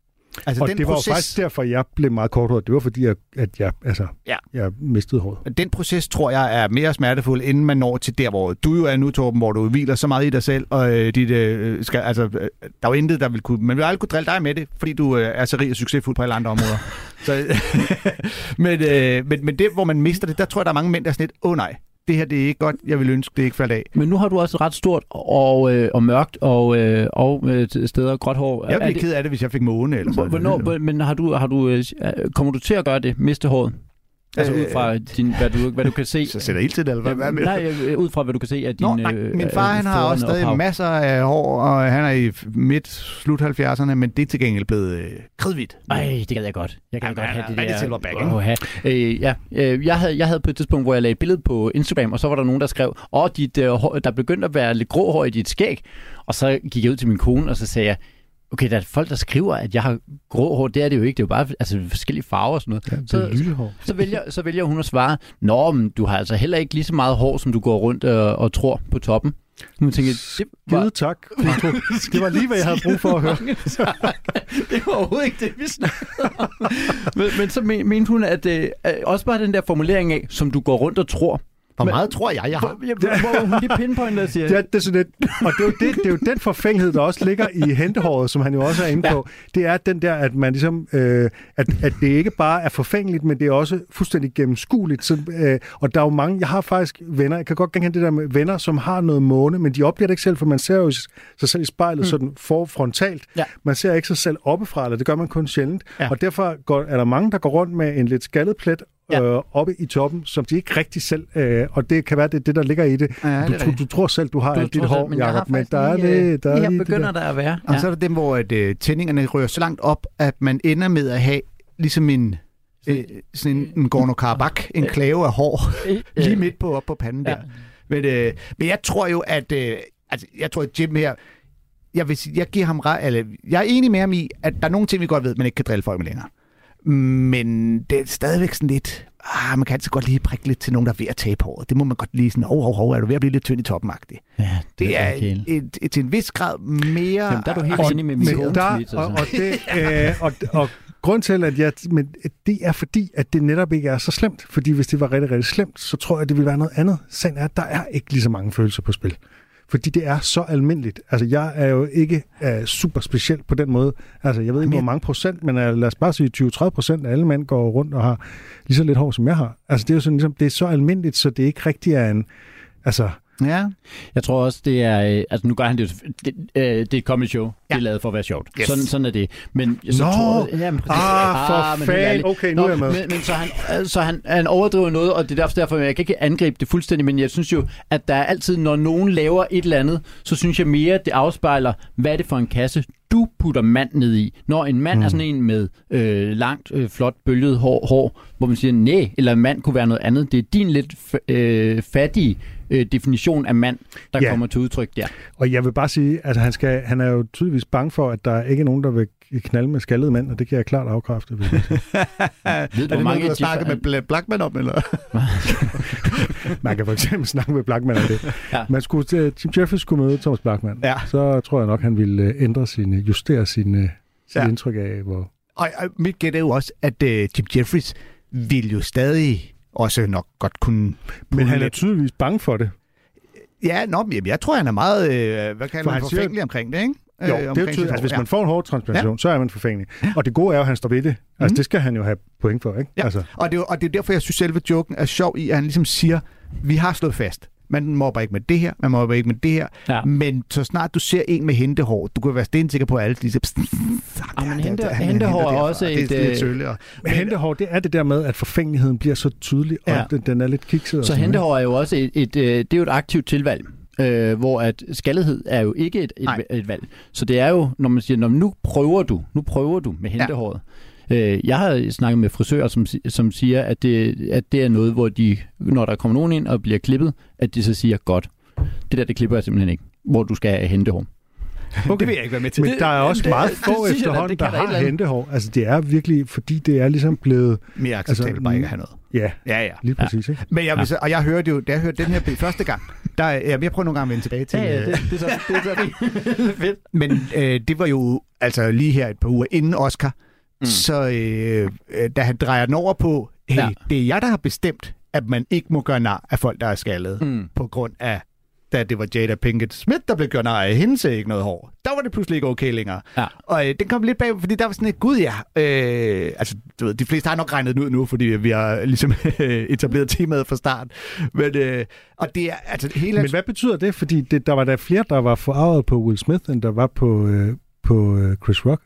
Altså, Og den det var proces, faktisk derfor, jeg blev meget korthåret. Det var fordi, jeg, at jeg, altså, Ja. jeg mistede håret. den proces, tror jeg, er mere smertefuld, inden man når til der, hvor du jo er nu, Torben, hvor du hviler så meget i dig selv, og øh, dit, øh, skal, altså, øh, der er jo intet, der vil kunne... Man vil aldrig kunne drille dig med det, fordi du øh, er så rig og succesfuld på alle andre områder. [LAUGHS] så, [LAUGHS] men, øh, men, men det, hvor man mister det, der tror jeg, der er mange mænd, der er sådan lidt, åh oh, nej, det her det er ikke godt, jeg vil ønske, det ikke faldt af. Men nu har du også ret stort og, øh, og mørkt og, øh, og øh, steder gråt hår. Jeg Er bliver ked af det, hvis jeg fik måne eller sådan noget. men har du, har du, øh, kommer du til at gøre det, miste håret? Altså Øh, ud fra din, hvad, du, hvad du kan se. [LAUGHS] Så sætter ild til det, eller hvad? hvad du? Nej, øh, ud fra hvad du kan se af Nå, dine nej, øh, min far han har også stadig ophav. masser af hår, og han er i midt, slut 70'erne, men det er til gengæld blevet øh, kridhvidt. Ej, det gad jeg godt. Jeg gad Jamen, godt have det der. silverback, ikke? Ja. Øh, ja, øh, jeg, havde, jeg havde på et tidspunkt, hvor jeg lagde et billede på Instagram, og så var der nogen, der skrev, åh, dit, øh, hår, der begyndte at være lidt grå hår i dit skæg. Og så gik jeg ud til min kone, og så sagde jeg, okay, der er folk, der skriver, at jeg har grå hår. Det er det jo ikke. Det er jo bare altså, forskellige farver og sådan noget. Ja, så, lillehår. så, vælger, så vælger hun at svare, Nå, men du har altså heller ikke lige så meget hår, som du går rundt og, og tror på toppen. Nu tænker jeg, det var, Givet tak. Fru. Det var lige, hvad jeg havde brug for at høre. [LAUGHS] det var overhovedet ikke det, vi snakkede om. men, men så men, mente hun, at øh, øh, også bare den der formulering af, som du går rundt og tror. Hvor Men- meget tror jeg, jeg har? Hvor, hvor, hvor hun lige pinpointer siger, Det er, det er sådan lidt, og det er, jo det, det er jo den forfængelighed, der også ligger i hentehåret, som han jo også er inde på. Det er den der, at man ligesom, øh, at, at det ikke bare er forfængeligt, men det er også fuldstændig gennemskueligt. Så, øh, og der er jo mange, jeg har faktisk venner, jeg kan godt genkende det der med venner, som har noget måne, men de oplever det ikke selv, for man ser jo sig selv i spejlet mm. sådan for frontalt. Ja. Man ser ikke sig selv oppefra, eller det gør man kun sjældent. Ja. Og derfor går, er der mange, der går rundt med en lidt skaldet plet, Ja. øh, oppe i toppen, som de ikke rigtig selv, øh, og det kan være det, er det der ligger i det. Ja, det du, du, du tror selv, du har Du alt dit selv, hår, men Jacob, men der er lige, det, der er lige det begynder der. der at være. Og så er der dem, hvor at, øh, tændingerne rører så langt op, at man ender med at have ligesom en, øh, sådan en, en Gorno-Karabakh, [LAUGHS] en klave af hår, lige midt på op på panden Ja. der. Men, øh, men jeg tror jo, at øh, altså, jeg tror, at Jim her, jeg, vil, sige- jeg giver ham ret, eller, jeg er enig med ham i, at der er nogle ting, vi godt ved, man ikke kan drille folk med længere. Men det er stadigvæk sådan lidt, ah, man kan altid godt lige prikke lidt til nogen, der er ved at tabe håret. Det må man godt lige sådan, hov, hov, hov, er du ved at blive lidt tynd i toppen -agtig. Ja, Det er ikke helt. et, et, til en vis grad mere... Jamen, der er du helt og- enig med min der, Twitch, og, altså. og, det, [LAUGHS] øh, og, og grund til, at jeg, men det er fordi, at det netop ikke er så slemt. Fordi hvis det var rigtig, rigtig slemt, så tror jeg, det ville være noget andet. Sagen er, at der er ikke lige så mange følelser på spil. Fordi det er så almindeligt. Altså, jeg er jo ikke uh, super speciel på den måde. Altså, jeg ved ikke, hvor mange procent, men uh, lad os bare sige 20-30 procent af alle mænd går rundt og har lige så lidt hår, som jeg har. Altså, det er jo sådan, ligesom, det er så almindeligt, så det ikke rigtig er en... Altså, Ja. Jeg tror også, det er... øh, Altså, nu gør han det. Det, øh, det er et comedy show. Ja. Det er lavet for at være sjovt. Yes. Sådan, sådan er det. Men så Nå! tror jeg... Jamen, præcis. Ah, for men fan. helt ærligt. Okay, nu er jeg med. Men, men så, han, øh, så han, han overdriver noget, og det er derfor, derfor, jeg kan ikke angribe det fuldstændig, men jeg synes jo, at der er altid, når nogen laver et eller andet, så synes jeg mere, det afspejler, hvad er det for en kasse, du putter mand ned i. Når en mand mm. er sådan en med øh, langt, øh, flot, bølget hår, hår, hvor man siger, nej, eller en mand kunne være noget andet. Det er din lidt øh, fattige øh, definition af mand, der Ja. kommer til udtryk der. Og jeg vil bare sige, at han, skal, han er jo tydeligvis bange for, at der ikke er nogen, der vil knalde med skaldede mænd, og det kan jeg klart afkræfte. vil jeg sige. Ved du, Er det mange noget, du har snakket med Bla- Blackman om, eller? [LAUGHS] Man kan for eksempel snakke med Blackman om det. Ja. Man skulle, Jim Jeffries skulle møde Thomas Blackman, Ja. så tror jeg nok, han ville øh, ændre sin, justere sin, øh, sit Ja. ja. indtryk af, hvor... Og, og mit gæt er jo også, at uh, Jim Jeffries vil jo stadig også nok godt kunne... Men han er lidt- tydeligvis bange for det. Ja, nå, men jeg tror, han er meget, øh, hvad kan For man, han siger- forfængelig omkring det, ikke? Jo, det er jo omkring tydeligt. sit Altså, hvis man får en hårdtransplantation, ja. så er man forfængelig. Og det gode er jo, at han står ved det. Altså, Mhm. det skal han jo have point for, ikke? Ja. Altså, Og det, er og det er derfor, jeg synes, selve joken er sjov i, at han ligesom siger, vi har slået fast. Man mobber ikke med det her, man mobber ikke med det her. Ja. Men så snart du ser en med hentehår, du kan være stensikker på, at alle lige så... [LAUGHS] Ah, men hente- hentehår er også det et, er lidt øh, men hentehår, det er det der med, at forfængeligheden bliver så tydelig, og Ja. den, den er lidt kikset. Så hentehår er jo også et, et, øh, det er jo et aktivt tilvalg. Øh, hvor at skaldighed er jo ikke et, Nej. et, et valg. Så det er jo, når man siger, når nu prøver du, nu prøver du med hentehåret. Øh, jeg har snakket med frisører, som, som siger, at det, at det er noget, hvor de, når der kommer nogen ind og bliver klippet, at de så siger, godt, det der, det klipper jeg simpelthen ikke, hvor du skal have hentehår. Okay. [LAUGHS] Det vil jeg ikke være med til. Men Det- der er også det- meget det få da, efterhånden, det der der et har hentehår. Altså, det er virkelig, fordi det er ligesom blevet... Mere acceptabelt Altså, bare ikke at have noget. Ja, Ja, ja. lige præcis, ikke? Men jeg, vil så, og jeg hørte jo, da jeg hørte den her første gang, der, ja, jeg prøver nogle gange at vende tilbage til, Ja, ja, øh, det, det, er så, det er så fedt. [LAUGHS] Men øh, det var jo altså lige her et par uger inden Oscar, mm. så øh, øh, da han drejer den over på, hey, Ja. det er jeg, der har bestemt, at man ikke må gøre nar af folk, der er skaldet, Mm. på grund af da det var Jada Pinkett Smith, der blev gjort nar af hendes ikke noget hår. Der var det pludselig ikke okay længere. Ja. Og øh, den kom lidt bag, fordi der var sådan et, gud ja, øh, altså du ved, de fleste har nok regnet den ud nu, fordi vi har ligesom [LAUGHS] etableret temaet fra start. Men, øh, og det er, altså hele Men hvad betyder det? Fordi det, der var der flere, der var forarvet på Will Smith, end der var på, øh, på øh, Chris Rock.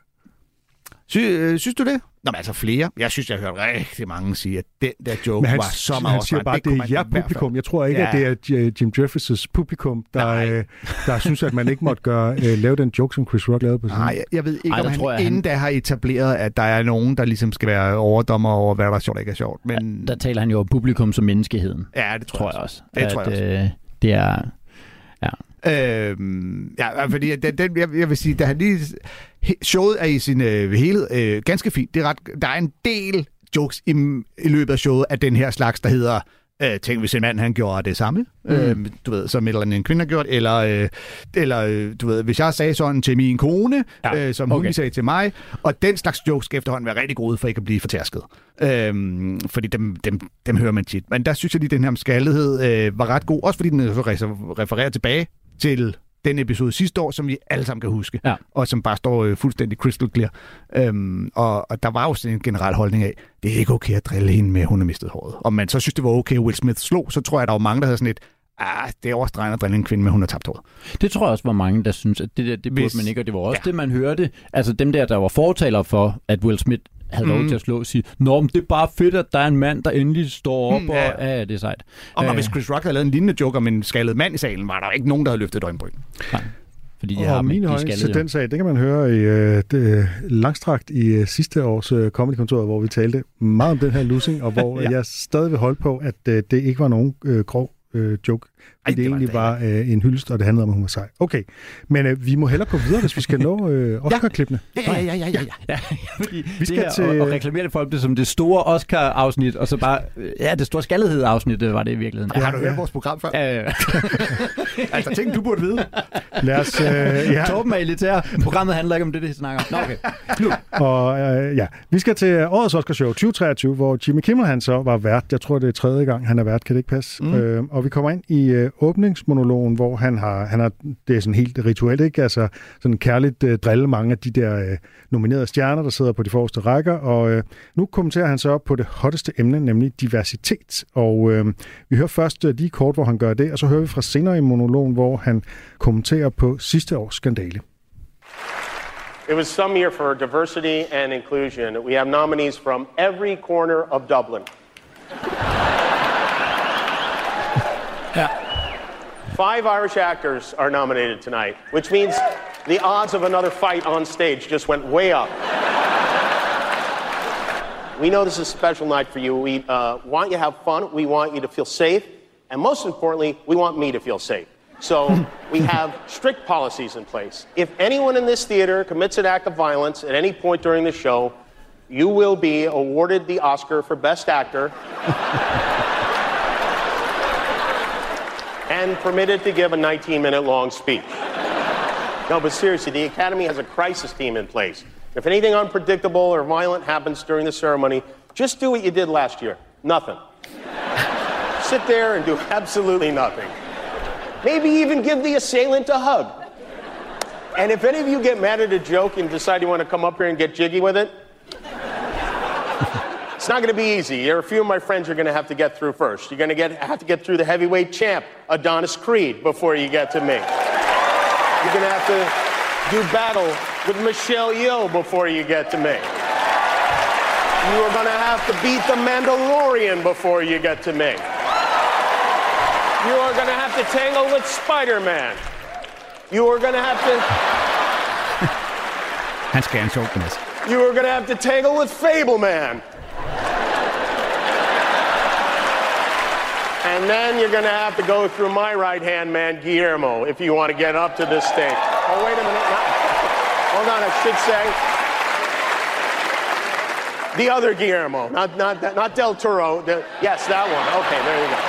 Sy, øh, synes du det? Nå, men altså flere. Jeg synes, jeg har hørt rigtig mange sige, at den der joke Men han, var så meget han siger bare, at det kunne er jer publikum. Jeg tror ikke, Ja. at det er Jim Jeffries' publikum, der, øh, der synes, at man ikke måtte gøre, øh, lave den joke, som Chris Rock lavede på sin. Nej, jeg, jeg ved ikke, Ej, om han, tror jeg, han- inden da har etableret, at der er nogen, der ligesom skal være overdommer over, hvad der er sjovt og ikke er sjovt. Men Der taler han jo om publikum som menneskeheden, ja, det tror, tror jeg også. Det tror jeg også. Øh, det er... Øhm, ja, fordi den, den, jeg, jeg vil sige, da han lige... Showet er i sin øh, helhed øh, ganske fint. Det er ret, der er en del jokes i, i løbet af showet af den her slags, der hedder... Øh, tænk, hvis en mand han gjorde det samme, mm. øh, du ved, som et eller andet en kvinde har gjort, eller, øh, eller øh, du ved, hvis jeg sagde sådan til min kone, Ja, øh, som okay. hun sagde til mig, og den slags jokes skal efterhånden være rigtig gode, for ikke at blive fortærsket. Øhm, fordi dem, dem, dem hører man tit. Men der synes jeg lige, at den her skaldighed øh, var ret god, også fordi den øh, re- refererer tilbage til den episode sidste år, som vi alle sammen kan huske, Ja. og som bare står øh, fuldstændig crystal clear. Øhm, og, og der var jo sådan en generel holdning af, det er ikke okay at drille hende med, at hun har mistet håret. Om man så synes, det var okay, at Will Smith slog, så tror jeg, der var mange, der havde sådan et, ah, det er overstregende at drille en kvinde med, at hun har tabt håret. Det tror jeg også var mange, der synes, at det, der, det burde Hvis- man ikke, og det var også ja. det, man hørte. Altså dem der, der var fortalere for, at Will Smith havde lov Mm. til at slå, sige, Nå, men det er bare fedt, at der er en mand, der endelig står op, Mm, og ja. ja, det er sejt. Og Øh. øh. hvis Chris Rock havde lavet en lignende joke om en skaldet mand i salen, var der ikke nogen, der havde løftet et øjenbryn. Fordi de har Og dem min ikke, de holdning skaldede til jo. den sag, det kan man høre i øh, det, langstrakt i øh, sidste års øh, comedykontor, hvor vi talte meget om den her losing, og hvor ja. [LAUGHS] Ja. jeg stadig vil holde på, at øh, det ikke var nogen øh, grov øh, joke. Ej, det, det var egentlig det. var øh, en hyldest, og det handlede om, at hun var sej. Okay, men øh, vi må hellere gå videre, hvis vi skal nå øh, [LAUGHS] Oscar-klippene. Ja, ja, ja, ja, ja. Ja, fordi Vi skal det her, til- og, og reklamere det for det som det store Oscar-afsnit, og så bare, øh, ja, det store skaldighed-afsnit, det var det i virkeligheden. Ja, har du Ja, hørt ja. vores program før? Ja. Øh, [LAUGHS] altså, ting du burde vide. Lad os, øh, [LAUGHS] ja, Torben er elitær. Programmet handler ikke om det, det snakker om. Nå, okay. og øh, ja, vi skal til årets Oscarshow 2023, hvor Jimmy Kimmel han så var vært. Jeg tror, det er tredje gang, han er vært. Kan det ikke passe? Mm. Øh, og vi kommer ind i øh, åbningsmonologen, hvor han har, han har, det er sådan helt rituelt, ikke? Altså sådan kærligt øh, drille mange af de der øh, nominerede stjerner, der sidder på de forreste rækker. Og øh, nu kommenterer han så på det hotteste emne, nemlig diversitet. Og øh, vi hører først øh, lige kort, hvor han gør det, og så hører vi fra senere i monologen, hvor han kommenterer på sidste års skandale. It was some year for diversity and inclusion. We have nominees from every corner of Dublin. Five Irish actors are nominated tonight, which means the odds of another fight on stage just went way up. We know this is a special night for you. We uh, want you to have fun. We want you to feel safe. And most importantly, we want me to feel safe. So [LAUGHS] we have strict policies in place. If anyone in this theater commits an act of violence at any point during the show, you will be awarded the Oscar for Best Actor [LAUGHS] and permitted to give a 19 minute long speech. No, but seriously, the Academy has a crisis team in place. If anything unpredictable or violent happens during the ceremony, just do what you did last year nothing. Sit there and do absolutely nothing. Maybe even give the assailant a hug. And if any of you get mad at a joke and decide you want to come up here and get jiggy with it, it's not going to be easy. There are a few of my friends you're going to have to get through first. You're going to get, have to get through the heavyweight champ, Adonis Creed, before you get to me. You're going to have to do battle with Michelle Yeoh before you get to me. You are going to have to beat the Mandalorian before you get to me. You are going to have to tangle with Spider Man. You are going to have to. Han skal have en sjov. You are going to have to tangle with Fableman. And then you're going to have to go through my right hand man, Guillermo, if you want to get up to this stage. Oh, wait a minute. Not, hold on, I should say. The other Guillermo, not, not, not Del Toro. The, yes, that one. Okay, there you go.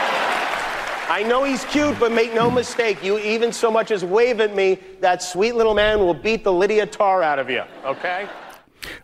I know he's cute, but make no mistake, you even so much as wave at me, that sweet little man will beat the Lydia Tar out of you, okay?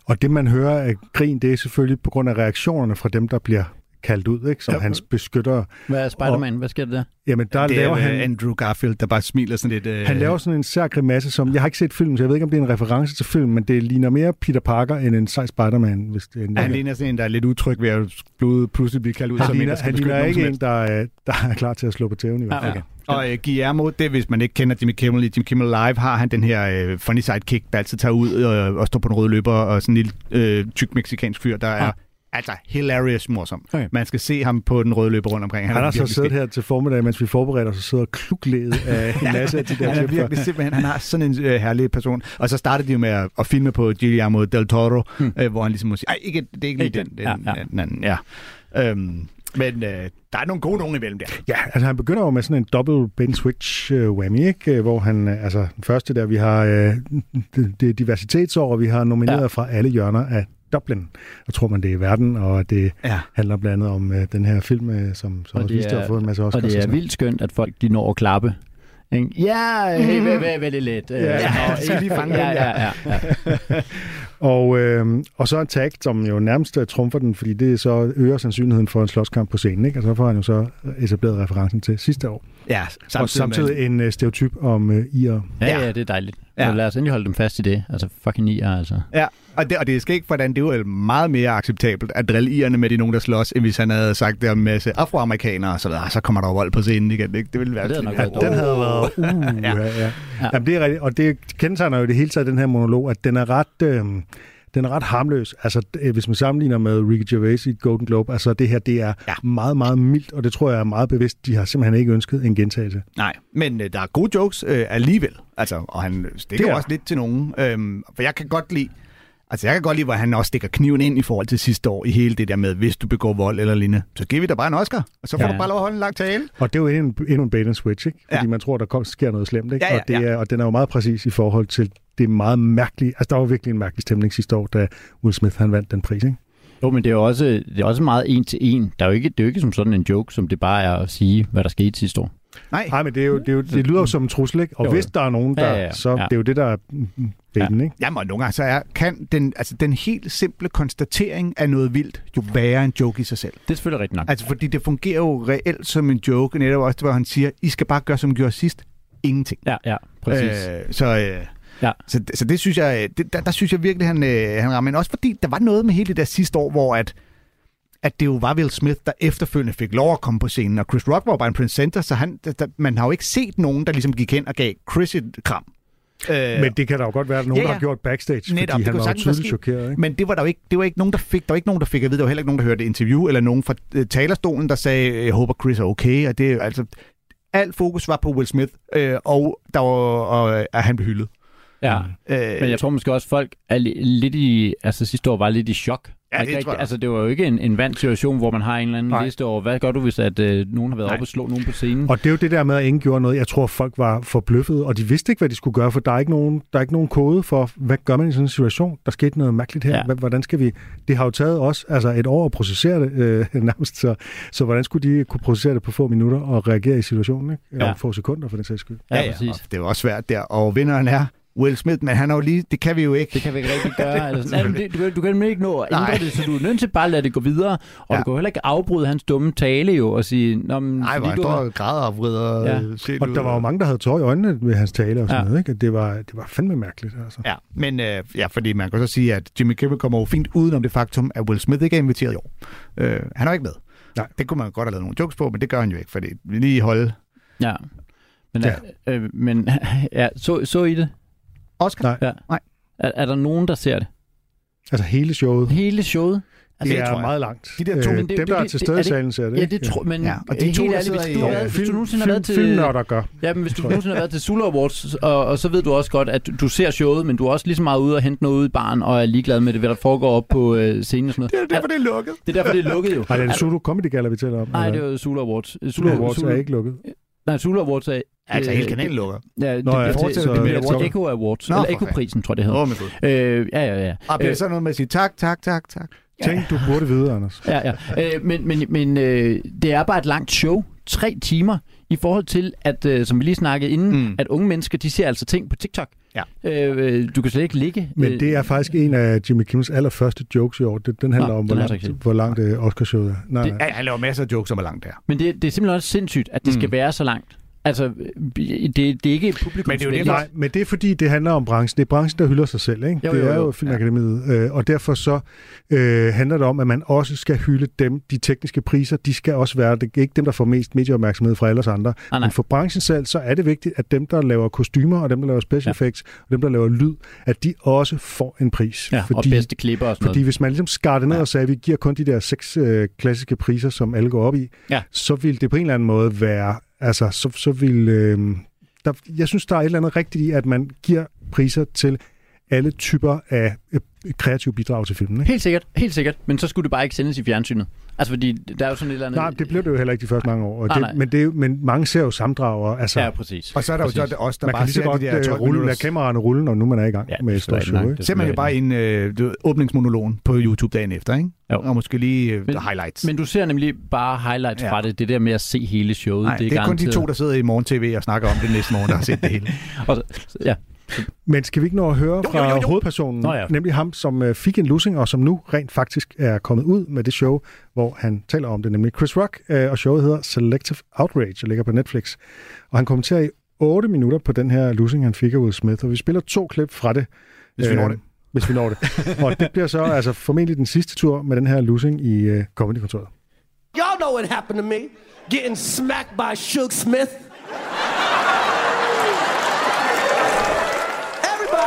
Og det, man hører af grin, det er selvfølgelig på grund af reaktionerne fra dem, der bliver kaldt ud, ikke? som Ja. hans beskyttere. Hvad er Spider-Man? Hvad sker der der? Jamen, der det laver er han... han... Andrew Garfield, der bare smiler sådan lidt... Øh... Han laver sådan en sær grimasse, som... Jeg har ikke set filmen, så jeg ved ikke, om det er en reference til filmen, men det ligner mere Peter Parker end en sej Spider-Man, hvis det er en... Han ligner sådan en, der er lidt utryg ved at blive, pludselig blive kaldt ud han som en, ligner, der skal han ligner ikke en, der, er- der er klar til at slå på tæven i hvert fald. okay. Og øh, Guillermo, det hvis man ikke kender Jimmy Kimmel, i Jimmy Kimmel Live har han den her øh, funny sidekick, der altid tager ud og, og står på en rød løber, og sådan en lille øh, tyk meksikansk fyr, der er Ah. Altså hilarious morsom. Okay. Man skal se ham på den røde løber rundt omkring. Han har så siddet her til formiddag, mens vi forbereder os, og sidder klukledet af [LAUGHS] en masse af de der Han er virkelig simpelthen, han har sådan en øh, herlig person. Og så startede de jo med at, at filme på Guillermo del Toro, Hmm. øh, hvor han ligesom må sige, ej, ikke, det er ikke lige den, den. den, Ja, ja, den anden, ja. Øhm, men øh, der er nogle gode nogen imellem der. Ja, altså han begynder jo med sådan en double Ben switch uh, whammy, ikke? Øh, hvor han, øh, altså den første der, vi har øh, det, det er diversitetsår, og vi har nomineret ja. fra alle hjørner af Dublin. Jeg tror man det er i verden, og det Ja. handler blandt andet om øh, den her film, øh, som, som Og også det vist har fået en masse Oscars. Og det er sådan vildt skønt, at folk de når at klappe. Ikke? Ja, hey, vær lidt let. Øh, Ja, og- [LAUGHS] lige fange ja, ja, ja, ja. [LAUGHS] Og, øh, og så en tag, som jo nærmest øh, trumfer den, fordi det så øger sandsynligheden for en slåskamp på scenen. Ikke? Og så får han jo så etableret referencen til sidste år. Ja, Samtidig og samtidig en øh, stereotyp om øh, IR. Ja, Ja. ja, det er dejligt. Ja. Ja. lad os endelig holde dem fast i det. Altså, fucking i altså. Ja, og det, og det er skægt, hvordan det er jo meget mere acceptabelt at drille irerne med de nogen, der slås, end hvis han havde sagt det om en masse afroamerikanere, og så, så kommer der vold på scenen igen. Ikke? Det ville være Det havde været Den havde været... Uh, Ja. ja. Ja, ja. Ja. ja. Jamen, det er rigtigt. Og det kendetegner jo det hele taget, den her monolog, at den er ret... Øh, den er ret harmløs. Altså, øh, hvis man sammenligner med Ricky Gervais i Golden Globe, altså det her, det er Ja. ja. meget, meget mildt, og det tror jeg er meget bevidst. De har simpelthen ikke ønsket en gentagelse. Nej, men øh, der er gode jokes øh, alligevel. Altså, og han stikker Det er. også lidt til nogen. Øhm, for jeg kan godt lide, altså jeg kan godt lide, hvor han også stikker kniven ind i forhold til sidste år i hele det der med, hvis du begår vold eller lignende, så giver vi dig bare en Oscar, og så får Ja. du bare lov at holde en lang tale. Og det er jo endnu en, en bait and switch, ikke? Fordi Ja. ja. man tror, der kom, sker noget slemt, ikke? Ja, ja, og, det ja. er, og den er jo meget præcis i forhold til det meget mærkelige... Altså, der var virkelig en mærkelig stemning sidste år, da Will Smith han vandt den pris, ikke? Jo, men det er jo også, det er også meget en til en. Der er jo ikke, det er jo ikke som sådan en joke, som det bare er at sige, hvad der skete sidste år. Nej, Nej, men det, er jo, det, er jo, det lyder jo som en trussel, ikke? Og Jo, hvis der er nogen, der... Ja, ja, ja. Så Ja. det er jo det, der er mm, baiten, ikke? Jamen, og nogle gange så er, kan den, altså, den helt simple konstatering af noget vildt jo være en joke i sig selv. Det er selvfølgelig rigtigt nok. Altså, fordi det fungerer jo reelt som en joke, netop også, hvor han siger, I skal bare gøre, som I gjorde sidst. Ingenting. Ja, ja, præcis. Øh, så, øh, Ja. så, så det synes jeg, det, der, der synes jeg virkelig, han, øh, han rammer. Men også fordi, der var noget med hele det der sidste år, hvor at, at det jo var Will Smith, der efterfølgende fik lov at komme på scenen. Og Chris Rock var bare en presenter, så han, der, der, man har jo ikke set nogen, der ligesom gik hen og gav Chris et kram. Øh, Men det kan der jo godt være, at nogen, Ja, ja, ja. har gjort backstage, Netop, fordi det han var jo tydeligt chokeret, ikke? Men det var der jo ikke, det var ikke nogen, der fik, der var ikke nogen, der fik at vide, der var heller ikke nogen, der hørte interview, eller nogen fra øh, talerstolen, der sagde, jeg håber Chris er okay, og det er altså, alt fokus var på Will Smith, øh, og der var, og, at han blev hyldet. ja. Øh, Men jeg tror måske også, folk er li- lidt i, altså sidste år var lidt i chok. Ja, det Ikke tror jeg. Altså, det var jo ikke en, en vant situation, hvor man har en eller anden Nej. liste over, hvad gør du, hvis at, øh, nogen har været Nej. oppe og slå nogen på scenen? Og det er jo det der med, at ingen gjorde noget. Jeg tror, folk var forbløffet, og de vidste ikke, hvad de skulle gøre, for der er ikke nogen, der er ikke nogen kode for, hvad gør man i sådan en situation? Der skete noget mærkeligt her. Ja. Ja. Hvordan skal vi... Det har jo taget os altså et år at processere det øh, [LAUGHS] nærmest, så, så hvordan skulle de kunne processere det på få minutter og reagere i situationen? Ikke? Eller Ja. få sekunder for den sags skyld. ja, ja, præcis. og det var også svært der, og vinderen er Will Smith, men han er jo lige, det kan vi jo ikke. Det kan vi ikke rigtig gøre. [LAUGHS] Altså, nej, men det, du, kan, du kan nemlig ikke nå at ændre Nej. det, så du er nødt til bare at lade det gå videre. Og Ja. du kan heller ikke afbryde hans dumme tale jo, og sige... Nå, men, Nej, hvor han du står har... og græder og vrider. Ja. Ja. Og der var jo mange, der havde tår i øjnene ved hans tale og sådan Ja. noget. Ikke? Det, var, det var fandme mærkeligt. Altså. Ja, men øh, ja, fordi man kan så sige, at Jimmy Kimmel kommer jo fint udenom det faktum, at Will Smith ikke er inviteret i år. Øh, han er ikke med. Nej. Det kunne man godt have lavet nogle jokes på, men det gør han jo ikke, fordi vi lige holde Ja. Men, Ja. ja. Øh, men [LAUGHS] ja, så, så I det? Oscar. Nej. Ja. Nej. Er, er der nogen, der ser det? Altså hele showet. Hele showet? Det det tror er jeg. meget langt. De der to- Øh, dem, det- der er til stede i det- salen, ser det. Ja, det tror men Ja, og de to, helt der sidder hvis i- har været, hvis du Film, nogensinde har film, været til... filmnørder gør. Ja, men hvis du nogensinde har været til Sula Awards, og, og så ved du også godt, at du ser showet, men du er også lige så meget ude og hente noget ude i baren, og er ligeglad med det, hvad der foregår op på øh, scenen og sådan noget. Det er derfor, det er lukket. Det er derfor, det er lukket jo. Nej, det er Zulu Comedy Gala, vi taler om. Nej, det er Sula Awards. Zulu Awards er ikke lukket. Nej, Sula Awards er... Altså, øh, hele kanalen lukker. Ja, det, Nå, ja, det, fortsætter det, det det, det, Echo Awards, Nå, eller Echo-prisen, tror jeg, det hedder. Åh, oh. Øh, ja, ja, ja. Og bliver Øh, det så noget med at sige tak, tak, tak, tak. Tænk, du burde vide, Anders. Ja, ja. Øh, men men, men øh, det er bare et langt show. Tre timer i forhold til, at, øh, som vi lige snakkede inden, Mm. at unge mennesker, de ser altså ting på TikTok. Ja. Øh, du kan slet ikke ligge. Men øh, det er faktisk en af Jimmy Kimmels allerførste jokes i år. Den, den handler Nå, om, den hvor langt, set. hvor langt øh, Oscarshowet er. Nej, Det- nej. Ja, han laver masser af jokes, som er langt der. Men det, det er simpelthen også sindssygt, at det skal Mm. være så langt. Altså, det, det er ikke publikum. Men det er jo det, Nej, men det er fordi, det handler om branchen. Det er branchen, der hylder sig selv. Ikke? Jo, det jo, er jo. jo Filmakademiet. Øh, og derfor så øh, handler det om, at man også skal hylde dem. De tekniske priser, de skal også være det. er ikke dem, der får mest medieopmærksomhed fra alle os andre. nej. Men for branchen selv, så er det vigtigt, at dem, der laver kostymer, og dem, der laver special Ja. effects, og dem, der laver lyd, at de også får en pris. Ja, og bedste klipper og sådan Fordi noget. hvis man ligesom skar det ned Ja. og sagde, at vi giver kun de der seks øh, klassiske priser, som alle går op i, Ja. så vil det på en eller anden måde være, altså, så, så vil, øh, der, jeg synes, der er et eller andet rigtigt i, at man giver priser til alle typer af øh, kreative bidrag til filmen. Ikke? Helt sikkert, helt sikkert. Men så skulle det bare ikke sendes i fjernsynet. Altså, fordi der er jo sådan et eller andet... Nej, det blev det jo heller ikke de første mange år. Og Nej, det, nej. Men, det, jo- men mange ser jo samdrager. Altså, Ja, præcis. Og så er der jo Præcis. så os, der man kan bare lige så godt de der øh, 12 rulle, lade kameraerne rulle, når nu man er i gang Ja, med et stort show. Ikke? Ser man jo bare en øh, åbningsmonologen på YouTube dagen efter, ikke? Jo. Og måske lige øh, Men- highlights. Men du ser nemlig bare highlights Ja. fra det. Det der med at se hele showet. Nej, det er, det er kun de to, der sidder i morgen-tv og snakker om det næste morgen, der har set det hele. [LAUGHS] Og, så- ja, Men skal vi ikke nå at høre fra jo, jo, jo. hovedpersonen, Nå ja. nemlig ham, som øh, fik en losing, og som nu rent faktisk er kommet ud med det show, hvor han taler om det, nemlig Chris Rock, øh, og showet hedder Selective Outrage, og ligger på Netflix. Og han kommenterer i 8 minutter på den her losing, han fik af Will Smith, og vi spiller to klip fra det. Hvis vi når det. Hvis vi når det. og det bliver så altså formentlig den sidste tur med den her losing i øh, Comedy-kontoret. Y'all know what happened to me. Getting smacked by Suge Smith.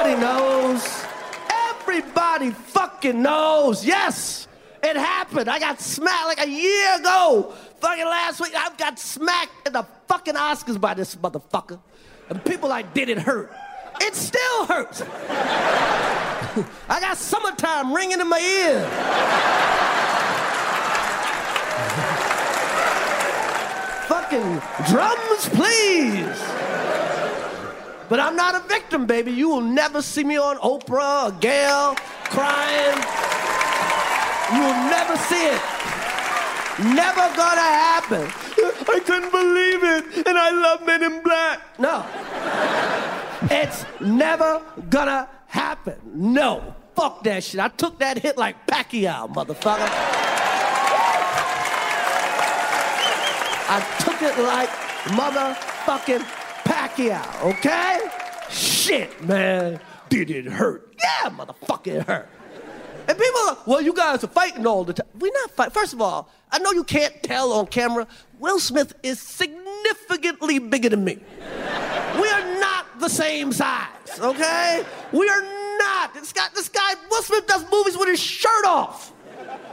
Everybody knows. Everybody fucking knows. Yes, it happened. I got smacked like a year ago. Fucking last week, I got smacked in the fucking Oscars by this motherfucker. And people like, did it hurt? It still hurts. [LAUGHS] I got summertime ringing in my ear. [LAUGHS] fucking drums, please. But I'm not a victim, baby. You will never see me on Oprah or Gail crying. You will never see it. Never gonna happen. I couldn't believe it, and I love Men in Black. No. It's never gonna happen. No. Fuck that shit. I took that hit like Pacquiao, motherfucker. I took it like motherfucking Pacquiao, okay? Shit, man. Did it hurt? Yeah, motherfucker, it hurt. And people are, like, well, you guys are fighting all the time. We're not fighting. First of all, I know you can't tell on camera. Will Smith is significantly bigger than me. We are not the same size, okay? We are not. This guy, this guy, Will Smith does movies with his shirt off.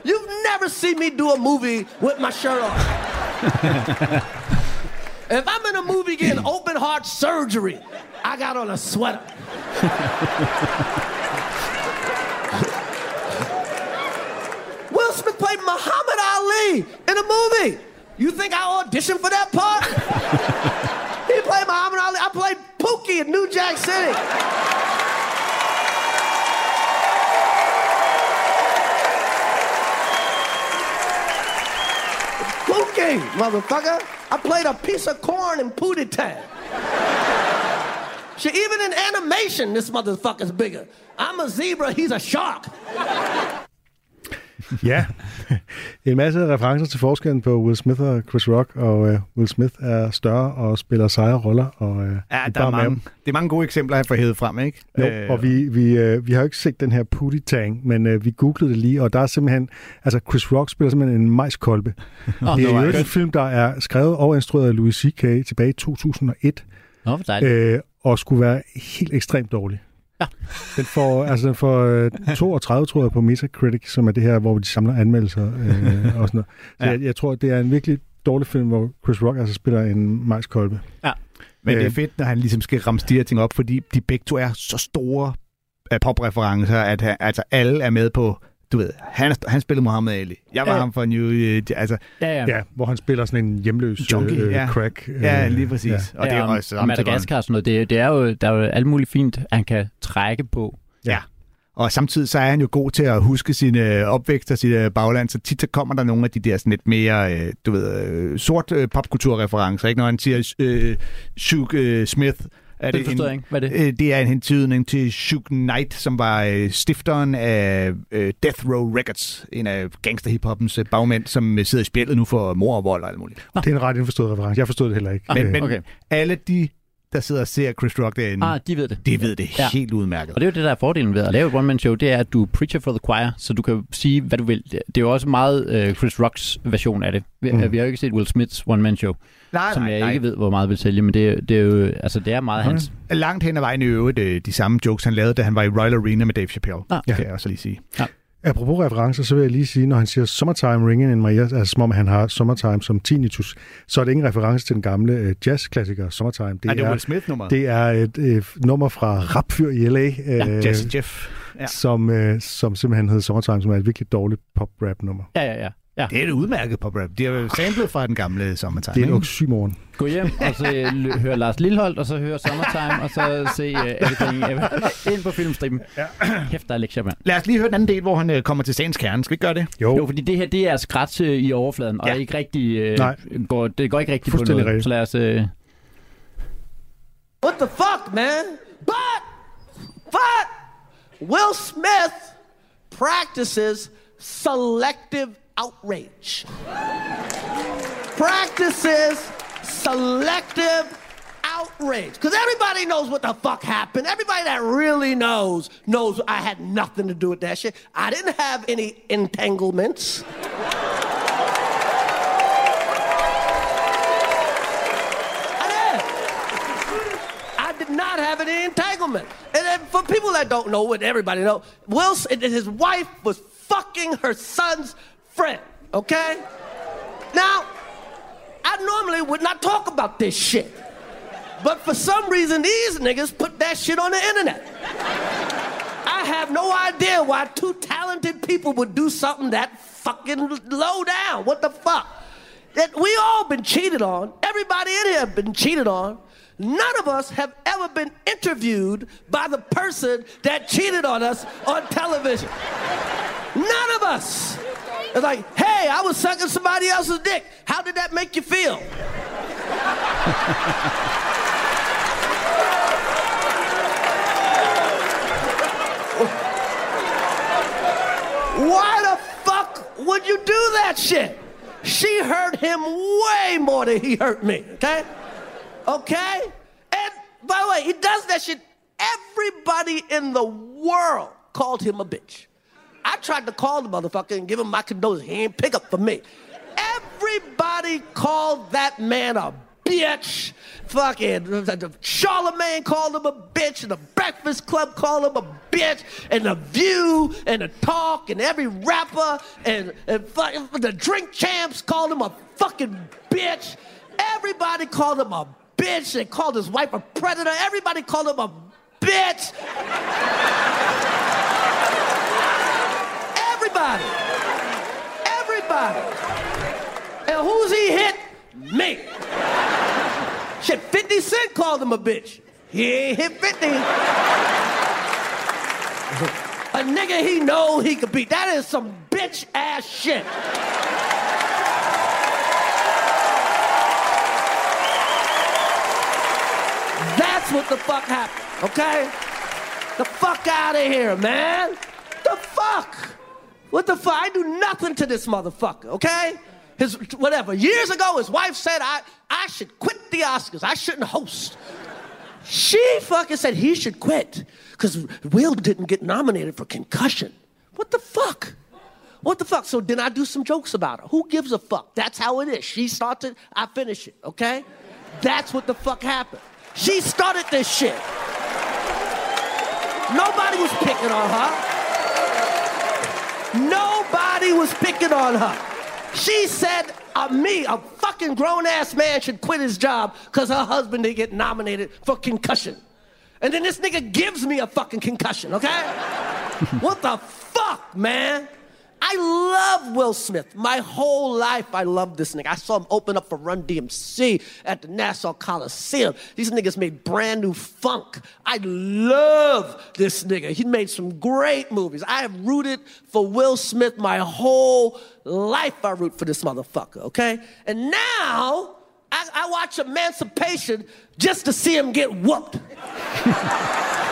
You've never seen me do a movie with my shirt off. [LAUGHS] if I'm in a movie getting open heart surgery, I got on a sweater. Will Smith played Muhammad Ali in a movie. You think I auditioned for that part? [LAUGHS] he played Muhammad Ali. I played Pookie in New Jack City. Pookie, motherfucker. I played a piece of corn in Pootie Tang. Even in animation, this motherfucker's bigger. I'm a zebra, he's a shark. [LAUGHS] Ja, [LAUGHS] en masse referencer til forskellen på Will Smith og Chris Rock, og uh, Will Smith er større og spiller sejre roller. Og, uh, Ja, der er mange, det er mange gode eksempler, jeg får hævet frem, ikke? Jo, øh, og vi, vi, uh, vi har jo ikke set den her Pootie Tang, men uh, vi googlede det lige, og der er simpelthen, altså Chris Rock spiller simpelthen en majskolbe. Åh, det er jo en film, der er skrevet og instrueret af Louis C.K. tilbage i 2001, Nå, hvor dejligt. øh, og skulle være helt ekstremt dårlig. Ja. Den får, altså den får øh, 32, tror jeg, på Metacritic, som er det her, hvor de samler anmeldelser øh, [LAUGHS] og sådan noget. Så Ja. jeg, jeg tror, det er en virkelig dårlig film, hvor Chris Rock altså spiller en majskolbe. Men det er Øh. fedt, når han ligesom skal ramme de her ting op, fordi de begge to er så store af popreferencer, at han, altså alle er med på, du ved, han, han spillede Muhammad Ali. Jeg var Ja. ham for New... Øh, altså, Ja, ja. Ja, hvor han spiller sådan en hjemløs Junkie, øh, ja. crack. Øh, ja, lige præcis. Ja. Og det er Ja, også og Madagaskar og sådan noget. Det, det er jo, der er jo alt muligt fint, han kan trække på. Ja. Og samtidig så er han jo god til at huske sine øh, opvækst og sit øh, bagland, så tit så kommer der nogle af de der sådan lidt mere, øh, du ved, øh, sort øh, popkulturreferencer, ikke? Når han siger øh, Shug øh, Smith, Er Det forstår en, jeg ikke. Hvad er det? Øh, det er en hentydning til Suge Knight, som var øh, stifteren af øh, Death Row Records, en af gangsterhiphoppens øh, bagmænd, som øh, sidder i spjældet nu for mor og vold og alt muligt. Det er en ret indforstået reference. Jeg forstod det heller ikke. Men, Øh, men okay. alle de, der sidder og ser Chris Rock derinde, Ah, de ved det. de ved det Ja. helt udmærket. Og det er jo det, der er fordelen ved at lave et one-man-show, det er, at du er preacher for the choir, så du kan sige, hvad du vil. Det er jo også meget øh, Chris Rocks version af det. Vi, mm. vi har jo ikke set Will Smiths one-man-show, nej, som jeg ikke ved, hvor meget vil sælge, men det, er- det er jo altså, det er meget hans. Langt hen ad vejen i øvrigt øh, de samme jokes, han lavede, da han var i Royal Arena med Dave Chappelle. Ah, ja. kan jeg også lige sige. Apropos referencer, så vil jeg lige sige, når han siger Summertime Ringing in My Ears, altså som om han har Summertime som tinnitus, så er det ingen reference til den gamle øh, jazzklassiker Summertime. Det, Nej, det er Will Smith-nummeret. det er et øh, nummer fra Rapfyr i L.A., øh, Ja, Jazz Jeff. Ja. som, øh, som simpelthen hedder Summertime, som er et virkelig dårligt pop-rap-nummer. Ja, ja, ja. Ja. Det er et udmærket pop rap. De har jo samlet fra den gamle Summertime. Det er en ikke? oxymoron. Gå hjem, og så l- høre Lars Lilleholdt, og så høre Summertime, og så se uh, Everything Ever- ind på filmstriben. Ja. Kæft, der er lektier, mand. Lad os lige høre den anden del, hvor han øh, kommer til sagens kerne. Skal vi ikke gøre det? Jo, Jo, fordi det her, det er skræt øh, i overfladen, og Ja. ikke rigtig, øh, Nej. går, det går ikke rigtig på noget. rigtigt. Så lad os... Øh, What the fuck, man? But, but, Will Smith practices selective outrage. practices selective outrage. Because everybody knows what the fuck happened. Everybody that really knows, knows I had nothing to do with that shit. I didn't have any entanglements. Not have any entanglement. And then for people that don't know, what everybody know, Will and his wife was fucking her son's friend. Okay. Now, I normally would not talk about this shit, but for some reason, these niggas put that shit on the internet. I have no idea why two talented people would do something that fucking low down. What the fuck? That we all been cheated on. Everybody in here been cheated on. None of us have ever been interviewed by the person that cheated on us on television. None of us. It's like, hey, I was sucking somebody else's dick. How did that make you feel? Why the fuck would you do that shit? She hurt him way more than he hurt me, okay? Okay? And by the way, he does that shit. Everybody in the world called him a bitch. I tried to call the motherfucker and give him my condolences. He ain't pick up for me. Everybody called that man a bitch. Fucking Charlemagne called him a bitch, and the Breakfast Club called him a bitch, and the View, and the Talk, and every rapper, and, and fucking the Drink Champs called him a fucking bitch. Everybody called him a bitch. They called his wife a predator. Everybody called him a bitch. Everybody. Everybody. And who's he hit? Me. Shit, 50 Cent called him a bitch. He ain't hit 50. a nigga he know he could beat. That is some bitch ass shit. That's what the fuck happened, okay? The fuck out of here, man. The fuck? What the fuck? I do nothing to this motherfucker, okay? His whatever. Years ago, his wife said I, I should quit the Oscars. I shouldn't host. She fucking said he should quit because Will didn't get nominated for concussion. What the fuck? What the fuck? So then I do some jokes about her. Who gives a fuck? That's how it is. She started, I finish it, okay? That's what the fuck happened. She started this shit. Nobody was picking on her. Nobody was picking on her. She said, uh, me, a fucking grown ass man, should quit his job because her husband didn't get nominated for concussion. And then this nigga gives me a fucking concussion, okay? [LAUGHS] what the fuck, man? I love Will Smith. My whole life, I love this nigga. I saw him open up for Run DMC at the Nassau Coliseum. These niggas made brand new funk. I love this nigga. He made some great movies. I have rooted for Will Smith my whole life. I root for this motherfucker, okay? And now I, I watch Emancipation just to see him get whooped. [LAUGHS]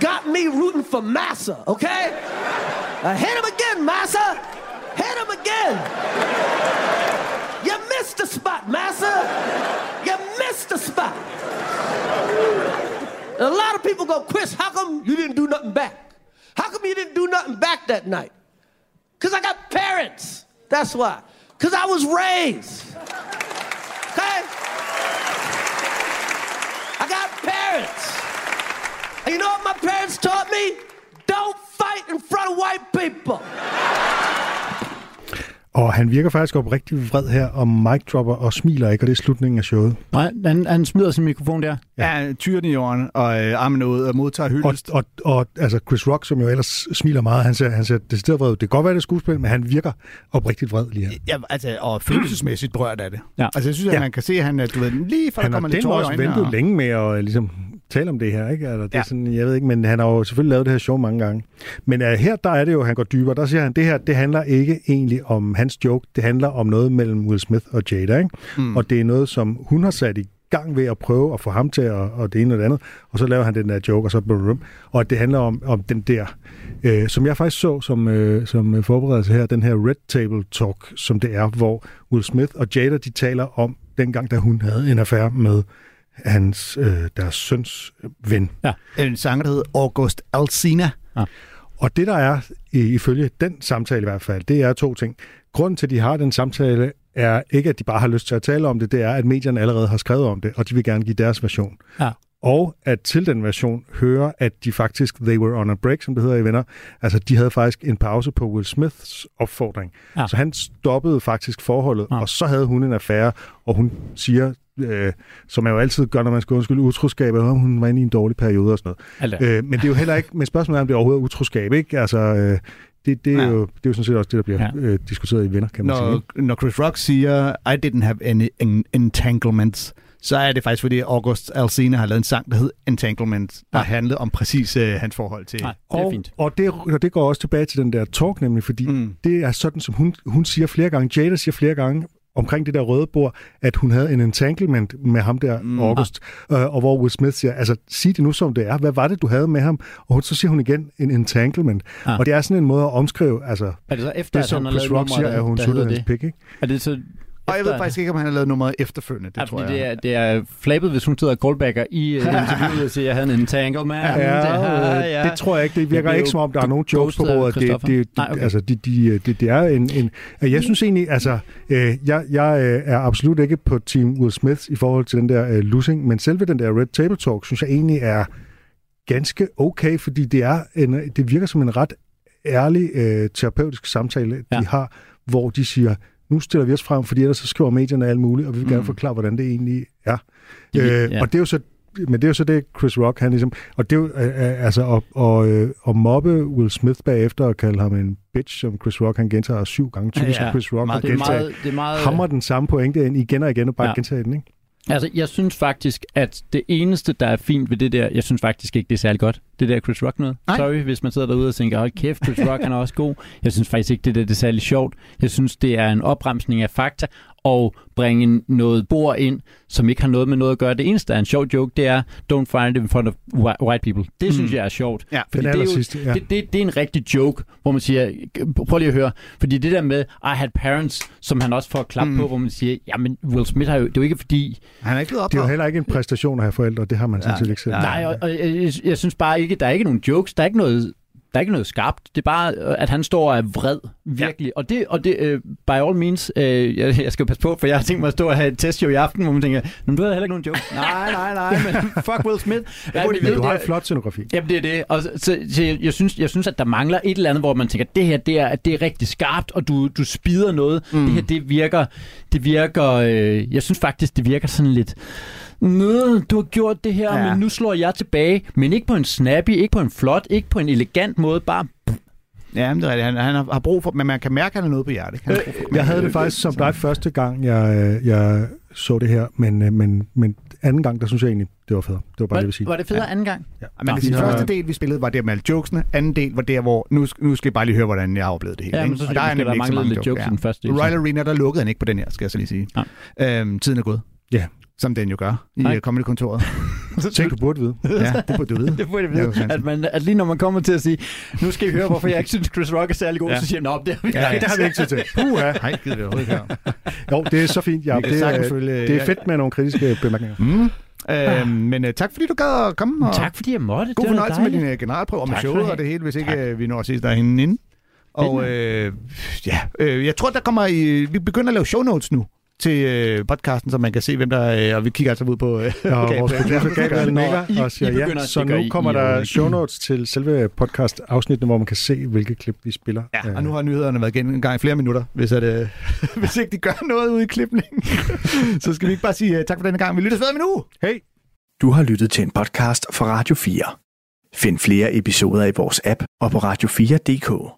Got me rooting for Massa, okay? Uh, hit him again, Massa. Hit him again. You missed the spot, Massa. You missed the spot. And a lot of people go, Chris, how come you didn't do nothing back? How come you didn't do nothing back that night? Because I got parents. That's why. Because I was raised. Okay? I got parents. And you know what my parents taught me? Don't fight in front of white people. Og han virker faktisk oprigtig vred her, og mic dropper og smiler ikke, og det er slutningen af showet. Nej, han, han smider sin mikrofon der. Ja, tyren i jorden, og øh, armen ud og modtager Og, hyldest. og, og altså Chris Rock, som jo ellers smiler meget, han ser, han ser decideret vred. Det kan godt være, det er skuespil, men han virker oprigtigt vred lige her. Ja, altså, og følelsesmæssigt berørt af det. Ja. Altså, jeg synes, at Ja. man kan se, at han du ved, lige for der Han har kommer lidt tårer i øjnene. ventet og- længe med at øh, ligesom, tale om det her, ikke? Altså, det er Ja. sådan, jeg ved ikke, men han har jo selvfølgelig lavet det her show mange gange. Men uh, her, der er det jo, han går dybere. Der siger han, det her, det handler ikke egentlig om hans joke, det handler om noget mellem Will Smith og Jada, ikke? Mm. Og det er noget, som hun har sat i gang ved at prøve at få ham til at, og det ene og det andet, og så laver han den der joke, og så blum, og det handler om, om den der, øh, som jeg faktisk så som, øh, som øh, forberedelse her, den her Red Table Talk, som det er, hvor Will Smith og Jada, de taler om dengang, da hun havde en affære med hans, øh, deres søns ven. En sanger, der hedder August Alsina. Og det der er, i- ifølge den samtale i hvert fald, det er to ting. Grunden til, at de har den samtale, er ikke, at de bare har lyst til at tale om det, det er, at medierne allerede har skrevet om det, og de vil gerne give deres version. Ja. Og at til den version høre, at de faktisk, they were on a break, som det hedder i venner, altså de havde faktisk en pause på Will Smiths opfordring. Ja. Så han stoppede faktisk forholdet, Ja. og så havde hun en affære, og hun siger, øh, som man jo altid gør, når man skal undskylde utroskab, at hun var inde i en dårlig periode og sådan noget. Øh, men det er jo heller ikke, men spørgsmålet er, om det er overhovedet utroskab, ikke? Altså, øh, det, det, er Ja. jo, det er jo sådan set også det, der bliver Ja. øh, diskuteret i venner, kan man sige. Når, ikke? når Chris Rock siger, I didn't have any en- entanglements, så er det faktisk, fordi August Alsina har lavet en sang, der hed Entanglement, der Ja. handlede om præcis øh, hans forhold til... Nej, det er og, fint. Og det, og det går også tilbage til den der talk, nemlig, fordi mm. det er sådan, som hun, hun siger flere gange, Jada siger flere gange, omkring det der røde bord, at hun havde en entanglement med ham der, Mm. August, øh, og hvor Will Smith siger, altså sig det nu som det er, hvad var det, du havde med ham? Og hun, så siger hun igen, en entanglement. Ja. Og det er sådan en måde at omskrive, altså Er det så efter, det, at som Chris Rock siger, at hun suttede hans pik, ikke? Er det så Og jeg ved faktisk ikke, om han har lavet nummeret efterfølgende, det Ja, tror jeg. det er, det er flabet, hvis hun sidder callbacker i uh, [LAUGHS] interviewet og siger, at jeg havde en entanglement. Ja, øh, det tror jeg ikke. Det virker ikke som om, der er nogen jokes på bordet. Det, det, det, Nej, okay. altså, det, de, det, det er en, en... Jeg synes egentlig, altså... Øh, jeg, jeg øh, er absolut ikke på Team Will Smith i forhold til den der øh, losing, men selve den der Red Table Talk, synes jeg egentlig er ganske okay, fordi det, er en, det virker som en ret ærlig øh, terapeutisk samtale, Ja. de har, hvor de siger, nu stiller vi os frem, fordi ellers så skriver medierne alt muligt, og vi vil gerne Mm. forklare, hvordan det egentlig er. De vil- øh, ja. Og det er jo så men det er jo så det, Chris Rock, han ligesom... Og det er jo, øh, øh, altså, at, og, øh, at mobbe Will Smith bagefter og kalde ham en bitch, som Chris Rock, han gentager syv gange. Typisk Ja, ja, Chris Rock, meget- og det er gentager, meget, det er meget, hammer den samme pointe ind igen og igen, og bare ja. gentager den, ikke? Altså, jeg synes faktisk, at det eneste, der er fint ved det der, jeg synes faktisk ikke, det er særlig godt, det der Chris Rock noget. Nej. Sorry, hvis man sidder derude og tænker, hold kæft, Chris Rock, han er også god. Jeg synes faktisk ikke, det der det er særlig sjovt. Jeg synes, det er en opremsning af fakta, og bringe noget bord ind, som ikke har noget med noget at gøre. Det eneste, der er en sjov joke, det er, don't find it in front of whi- white people. Det mm. synes jeg er sjovt. Ja, Den det er, jo, allersidste, ja. det, det, det er en rigtig joke, hvor man siger, prøv lige at høre, fordi det der med, I had parents, som han også får klap Mm. på, hvor man siger, jamen Will Smith har jo, det er jo ikke fordi, Han er ikke blevet Det er jo heller ikke en præstation at have forældre, det har man sådan Ja. set ikke selv. Nej, og, og jeg, jeg- jeg synes bare ikke, der er ikke nogen jokes, der er ikke noget, der er ikke noget skarpt. Det er bare, øh, at han står og er vred, virkelig. Ja. Og det, og det uh, by all means, uh, jeg, jeg skal passe på, for jeg har tænkt mig at stå og have et testshow i aften, hvor man tænker, men du har heller ikke nogen jokes. [LAUGHS] nej, nej, nej, men [LAUGHS] fuck Will Smith. Ja, Men du har en flot scenografi. Jamen, det er det. Og så, så, så jeg, jeg, synes, jeg synes, at der mangler et eller andet, hvor man tænker, det her, det er, det er rigtig skarpt, og du, du spider noget. Mm. Det her, det virker, det virker, øh, jeg synes faktisk, det virker sådan lidt, Nå, du har gjort det her, Ja. ja. men nu slår jeg tilbage. Men ikke på en snappy, ikke på en flot, ikke på en elegant måde, bare... Ja, men det er rigtigt. Han, han har, har brug for, men man kan mærke, at han har noget på hjertet. Han brug for- Jeg havde det faktisk som dig første gang, jeg, øh, jeg så det her, men, øh, men, men anden gang, der synes jeg egentlig, det var fedt. Det var bare det, jeg sige. Var det federe ja. anden gang? Ja. Man kan sige, de har- første del, vi spillede, var der med alle jokesene. Anden del var der, hvor... Nu, nu skal I bare lige høre, hvordan jeg har oplevet det hele. Ja, ikke? men så Og synes jeg, er måske, der nemlig ikke så manglede mange lidt jokes i den første del. Royal Arena, der lukkede han ikke på den her, skal jeg så lige sige. Øhm, tiden er gået. Ja, som den jo gør i Nej. Nej. Comedy-kontoret. [LAUGHS] Ting, du burde vide. ja, [LAUGHS] det burde du vide. [LAUGHS] Det burde jeg Det vide, sandt. at, man, at lige når man kommer til at sige, nu skal I høre, hvorfor jeg ikke synes, Chris Rock er særlig god, Ja. ja. så siger man, op, det har vi Ja, Ja, det har vi ikke tid til. Puha. Nej, gider vi overhovedet ikke. Jo, det er så fint, ja. Det, er, det er fedt med nogle kritiske bemærkninger. Mm. Øh, men uh, tak fordi du gad at komme. Og Tak fordi jeg måtte. God det fornøjelse med dejligt. dine generalprøver med Tak skal showet og det hele, hvis ikke Tak. øh, vi når at ses derinde inden. Og øh, ja, øh, jeg tror, der kommer i, vi begynder at lave show notes nu til øh, podcasten, så man kan se, hvem der er, og vi kigger altså ud på... Øh, Og vores producer Gabriel nikker og siger ja. Så nu kommer i der show notes til selve podcast-afsnittene, hvor man kan se, hvilke klip vi spiller. Ja, Øh, og nu har nyhederne været igen en gang i flere minutter, hvis, at, øh, [LAUGHS] hvis ikke de gør noget ude i klipningen. [LAUGHS] så skal vi ikke bare sige uh, tak for denne gang. Vi lyttes ved om en uge. Hey! Du har lyttet til en podcast fra Radio 4. Find flere episoder i vores app og på radio4.dk.